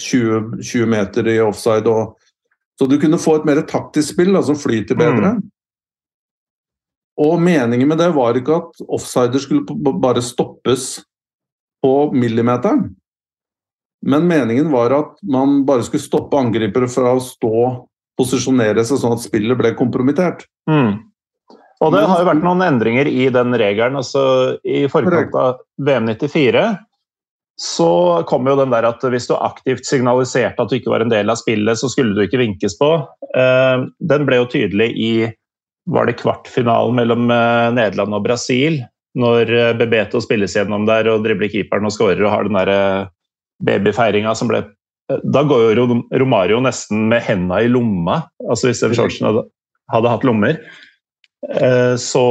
20, 20 meter i offside. Og, så du kunne få et mer taktisk spill da, som flyter bedre. Og meningen med det var ikke at offsider skulle bare stoppes på millimeteren. Men meningen var at man bare skulle stoppe angripere fra å stå posisjonere seg sånn at spillet ble kompromittert. Mm. Og det har jo vært noen endringer i den regelen. altså I forkant av VM 94 så kom jo den der at hvis du aktivt signaliserte at du ikke var en del av spillet, så skulle du ikke vinkes på. Eh, Den ble jo tydelig i var det kvartfinalen mellom eh, Nederland og Brasil, når eh, Bebeto spilles gjennom der og dribler keeperen og skårer og har den der eh, babyfeiringa som ble Da går jo Romario nesten med henda i lomma, altså hvis Shortsen hadde, hadde hatt lommer. Så,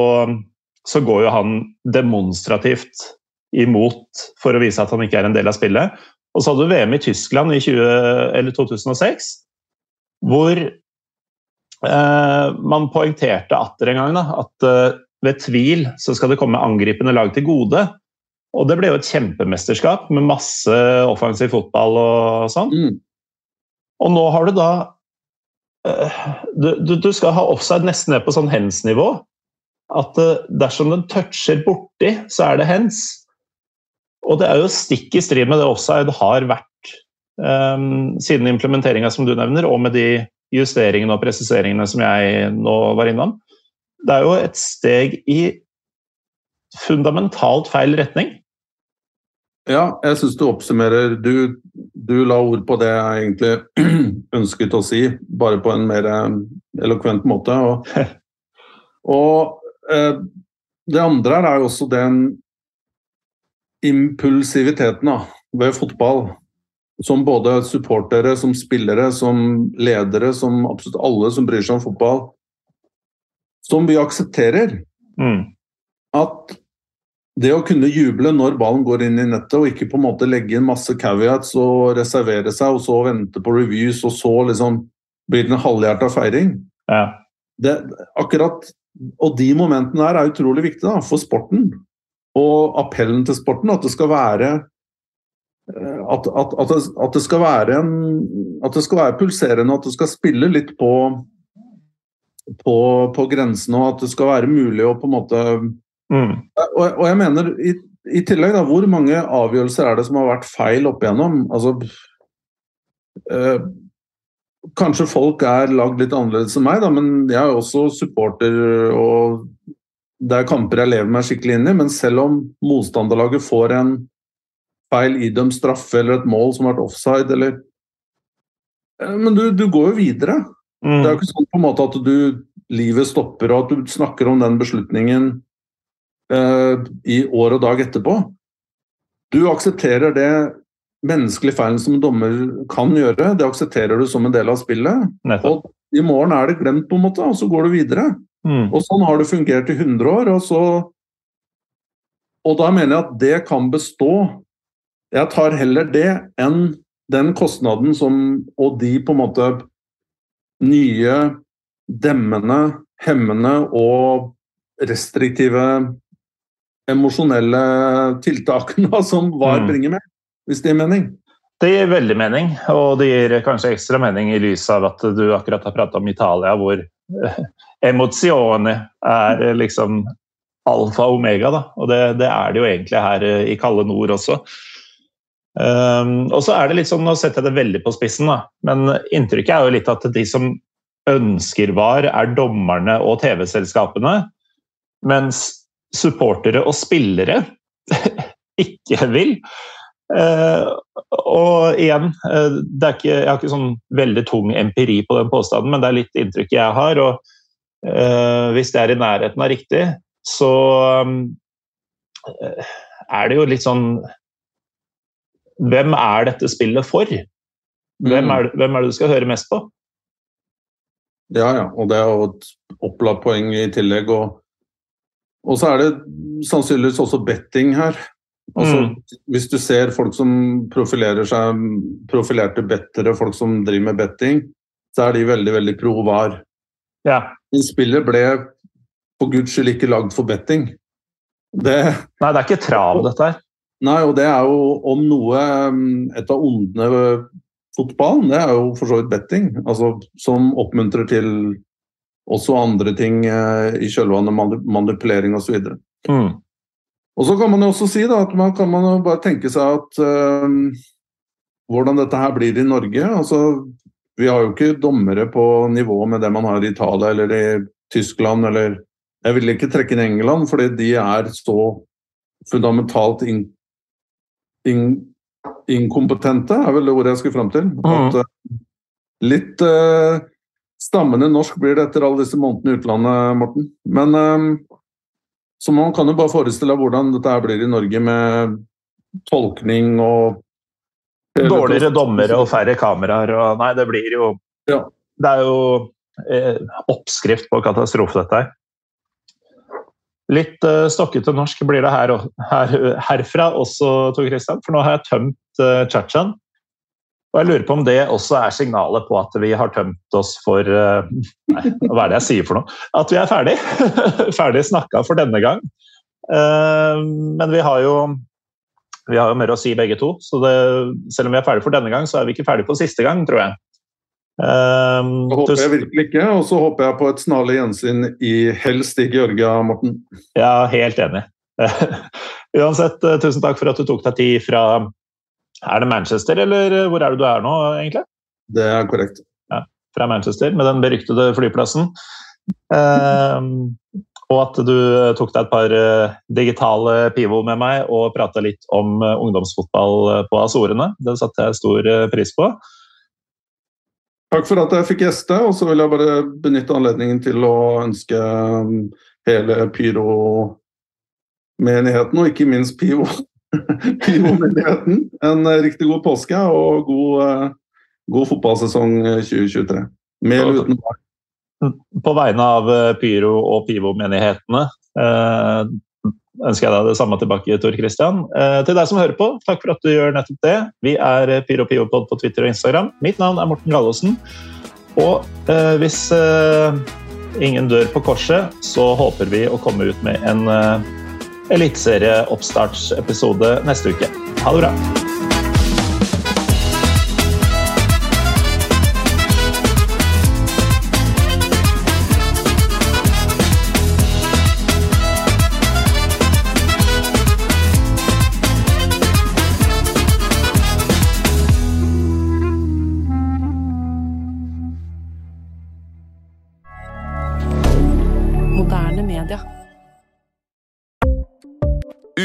så går jo han demonstrativt imot for å vise at han ikke er en del av spillet. Og så hadde du VM i Tyskland i 20, eller 2006, hvor man poengterte atter en gang da, at eh, ved tvil så skal det komme angripende lag til gode. Og det ble jo et kjempemesterskap med masse offensiv fotball og sånn. Mm. Og nå har du da eh, du, du, du skal ha offside nesten ned på sånn hands-nivå. At eh, dersom den toucher borti, så er det hens. Og det er jo stikk i strid med det offside har vært um, siden implementeringa som du nevner, og med de justeringene og presiseringene som jeg nå var innom. Det er jo et steg i fundamentalt feil retning. Ja, jeg syns du oppsummerer du, du la ord på det jeg egentlig ønsket å si, bare på en mer eh, elokvent måte. Og, og eh, det andre er jo også den impulsiviteten da, ved fotball. Som både supportere, som spillere, som ledere, som absolutt alle som bryr seg om fotball. Som vi aksepterer. Mm. at det å kunne juble når ballen går inn i nettet, og ikke på en måte legge inn masse caveats og reservere seg, og så vente på reviews, og så liksom blir det en halvhjerta feiring Ja. det, akkurat, Og de momentene der er utrolig viktige da, for sporten. Og appellen til sporten, at det skal være at, at, at, det, at det skal være en At det skal være pulserende, at det skal spille litt på på, på grensene, og at det skal være mulig å på en måte Mm. og, og jeg mener, i, i tillegg, da, hvor mange avgjørelser er det som har vært feil opp igjennom? Altså, øh, kanskje folk er lagd litt annerledes enn meg, da, men jeg er også supporter, og det er kamper jeg lever meg skikkelig inn i. Men selv om motstanderlaget får en feil idømt straffe eller et mål som har vært offside, eller Eh, Men du, du går jo videre. Mm. Det er jo ikke sånn på en måte at du, livet stopper og at du snakker om den beslutningen eh, i år og dag etterpå. Du aksepterer det menneskelige feilen som en dommer kan gjøre, det aksepterer du som en del av spillet. Nettopp. Og i morgen er det glemt, på en måte, og så går du videre. Mm. Og sånn har det fungert i 100 år, og så Og da mener jeg at det kan bestå. Jeg tar heller det enn den kostnaden som Og de på en måte nye demmende, hemmende og restriktive emosjonelle tiltakene som VAR Mm. bringer med, hvis det gir mening. Det gir veldig mening, og det gir kanskje ekstra mening i lys av at du akkurat har prata om Italia, hvor emozioner er liksom alfa og omega. Da. Og det, det, er det jo egentlig her i kalde nord også. Um, og så er det litt sånn, Nå setter jeg det veldig på spissen, da. men inntrykket er jo litt at de som ønsker VAR, er dommerne og TV-selskapene. Mens supportere og spillere ikke vil. Uh, og igjen, uh, ikke, jeg har ikke sånn veldig tung empiri på den påstanden, men det er litt inntrykk jeg har. og uh, Hvis det er i nærheten av riktig, så um, er det jo litt sånn Hvem er dette spillet for? Hvem mm. er, hvem er det du skal høre mest på? Ja, ja. Og det er jo et opplagt poeng i tillegg. Og, og så er det sannsynligvis også betting her. Altså, mm. Hvis du ser folk som profilerer seg, profilerte bettere, folk som driver med betting, så er de veldig veldig pro var. Ja. Men spillet ble for guds skyld ikke lagd for betting. Det, Nei, det er ikke trav, dette her. Nei, og det er jo om noe mm, Et av ondene ved fotballen, det er jo for så vidt betting. Altså, som oppmuntrer til også andre ting eh, i kjølvannet, manipulering osv. Mm. Og så kan man jo også si da, at man kan man jo bare tenke seg at uh, hvordan dette her blir i Norge. altså Vi har jo ikke dommere på nivå med det man har i Italia eller i Tyskland eller Jeg vil ikke trekke inn England, fordi de er så fundamentalt in, in, inkompetente, er vel det ordet jeg skulle fram til. Mm. At, uh, litt uh, stammende norsk blir det etter alle disse månedene i utlandet, Morten. Men så man kan jo bare forestille deg hvordan dette blir i Norge med tolkning og Dårligere dommere og færre kameraer og Nei, det blir jo ja. Det er jo eh, oppskrift på katastrofe, dette her. Litt uh, stokkete norsk blir det her, her, herfra også, Tor Christian, for nå har jeg tømt uh, Chachaen. Og jeg lurer på om det også er signalet på at vi har tømt oss for uh, Nei, hva er det jeg sier for noe? At vi er ferdig. ferdig snakka for denne gang. Uh, men vi har jo vi har jo mer å si begge to, så det, selv om vi er ferdig for denne gang, så er vi ikke ferdig på siste gang, tror jeg. Det håper jeg virkelig ikke, og så håper jeg på et snarlig gjensyn i helst i Georgia, Morten. Ja, helt enig. Uansett, tusen takk for at du tok deg tid fra er det Manchester, eller hvor er det du er nå, egentlig? Det er korrekt. Ja, fra Manchester, med den beryktede flyplassen. Um, og at du tok deg et par digitale pivo med meg og prata litt om ungdomsfotball på Azorene. Det satte jeg stor pris på. Takk for at jeg fikk gjeste, og så vil jeg bare benytte anledningen til å ønske um, hele Pyro menigheten, og ikke minst Pivo, Pivo-menigheten en eh, riktig god påske og god, eh, god fotballsesong 2023. Eh, Med eller uten. På vegne av Pyro- og Pivo-menighetene ønsker jeg deg det samme tilbake, Tor Christian. Til deg som hører på, takk for at du gjør nettopp det. Vi er PyroPivopod på Twitter og Instagram. Mitt navn er Morten Gallosen. Og hvis ingen dør på korset, så håper vi å komme ut med en eliteserieoppstartsepisode neste uke. Ha det bra!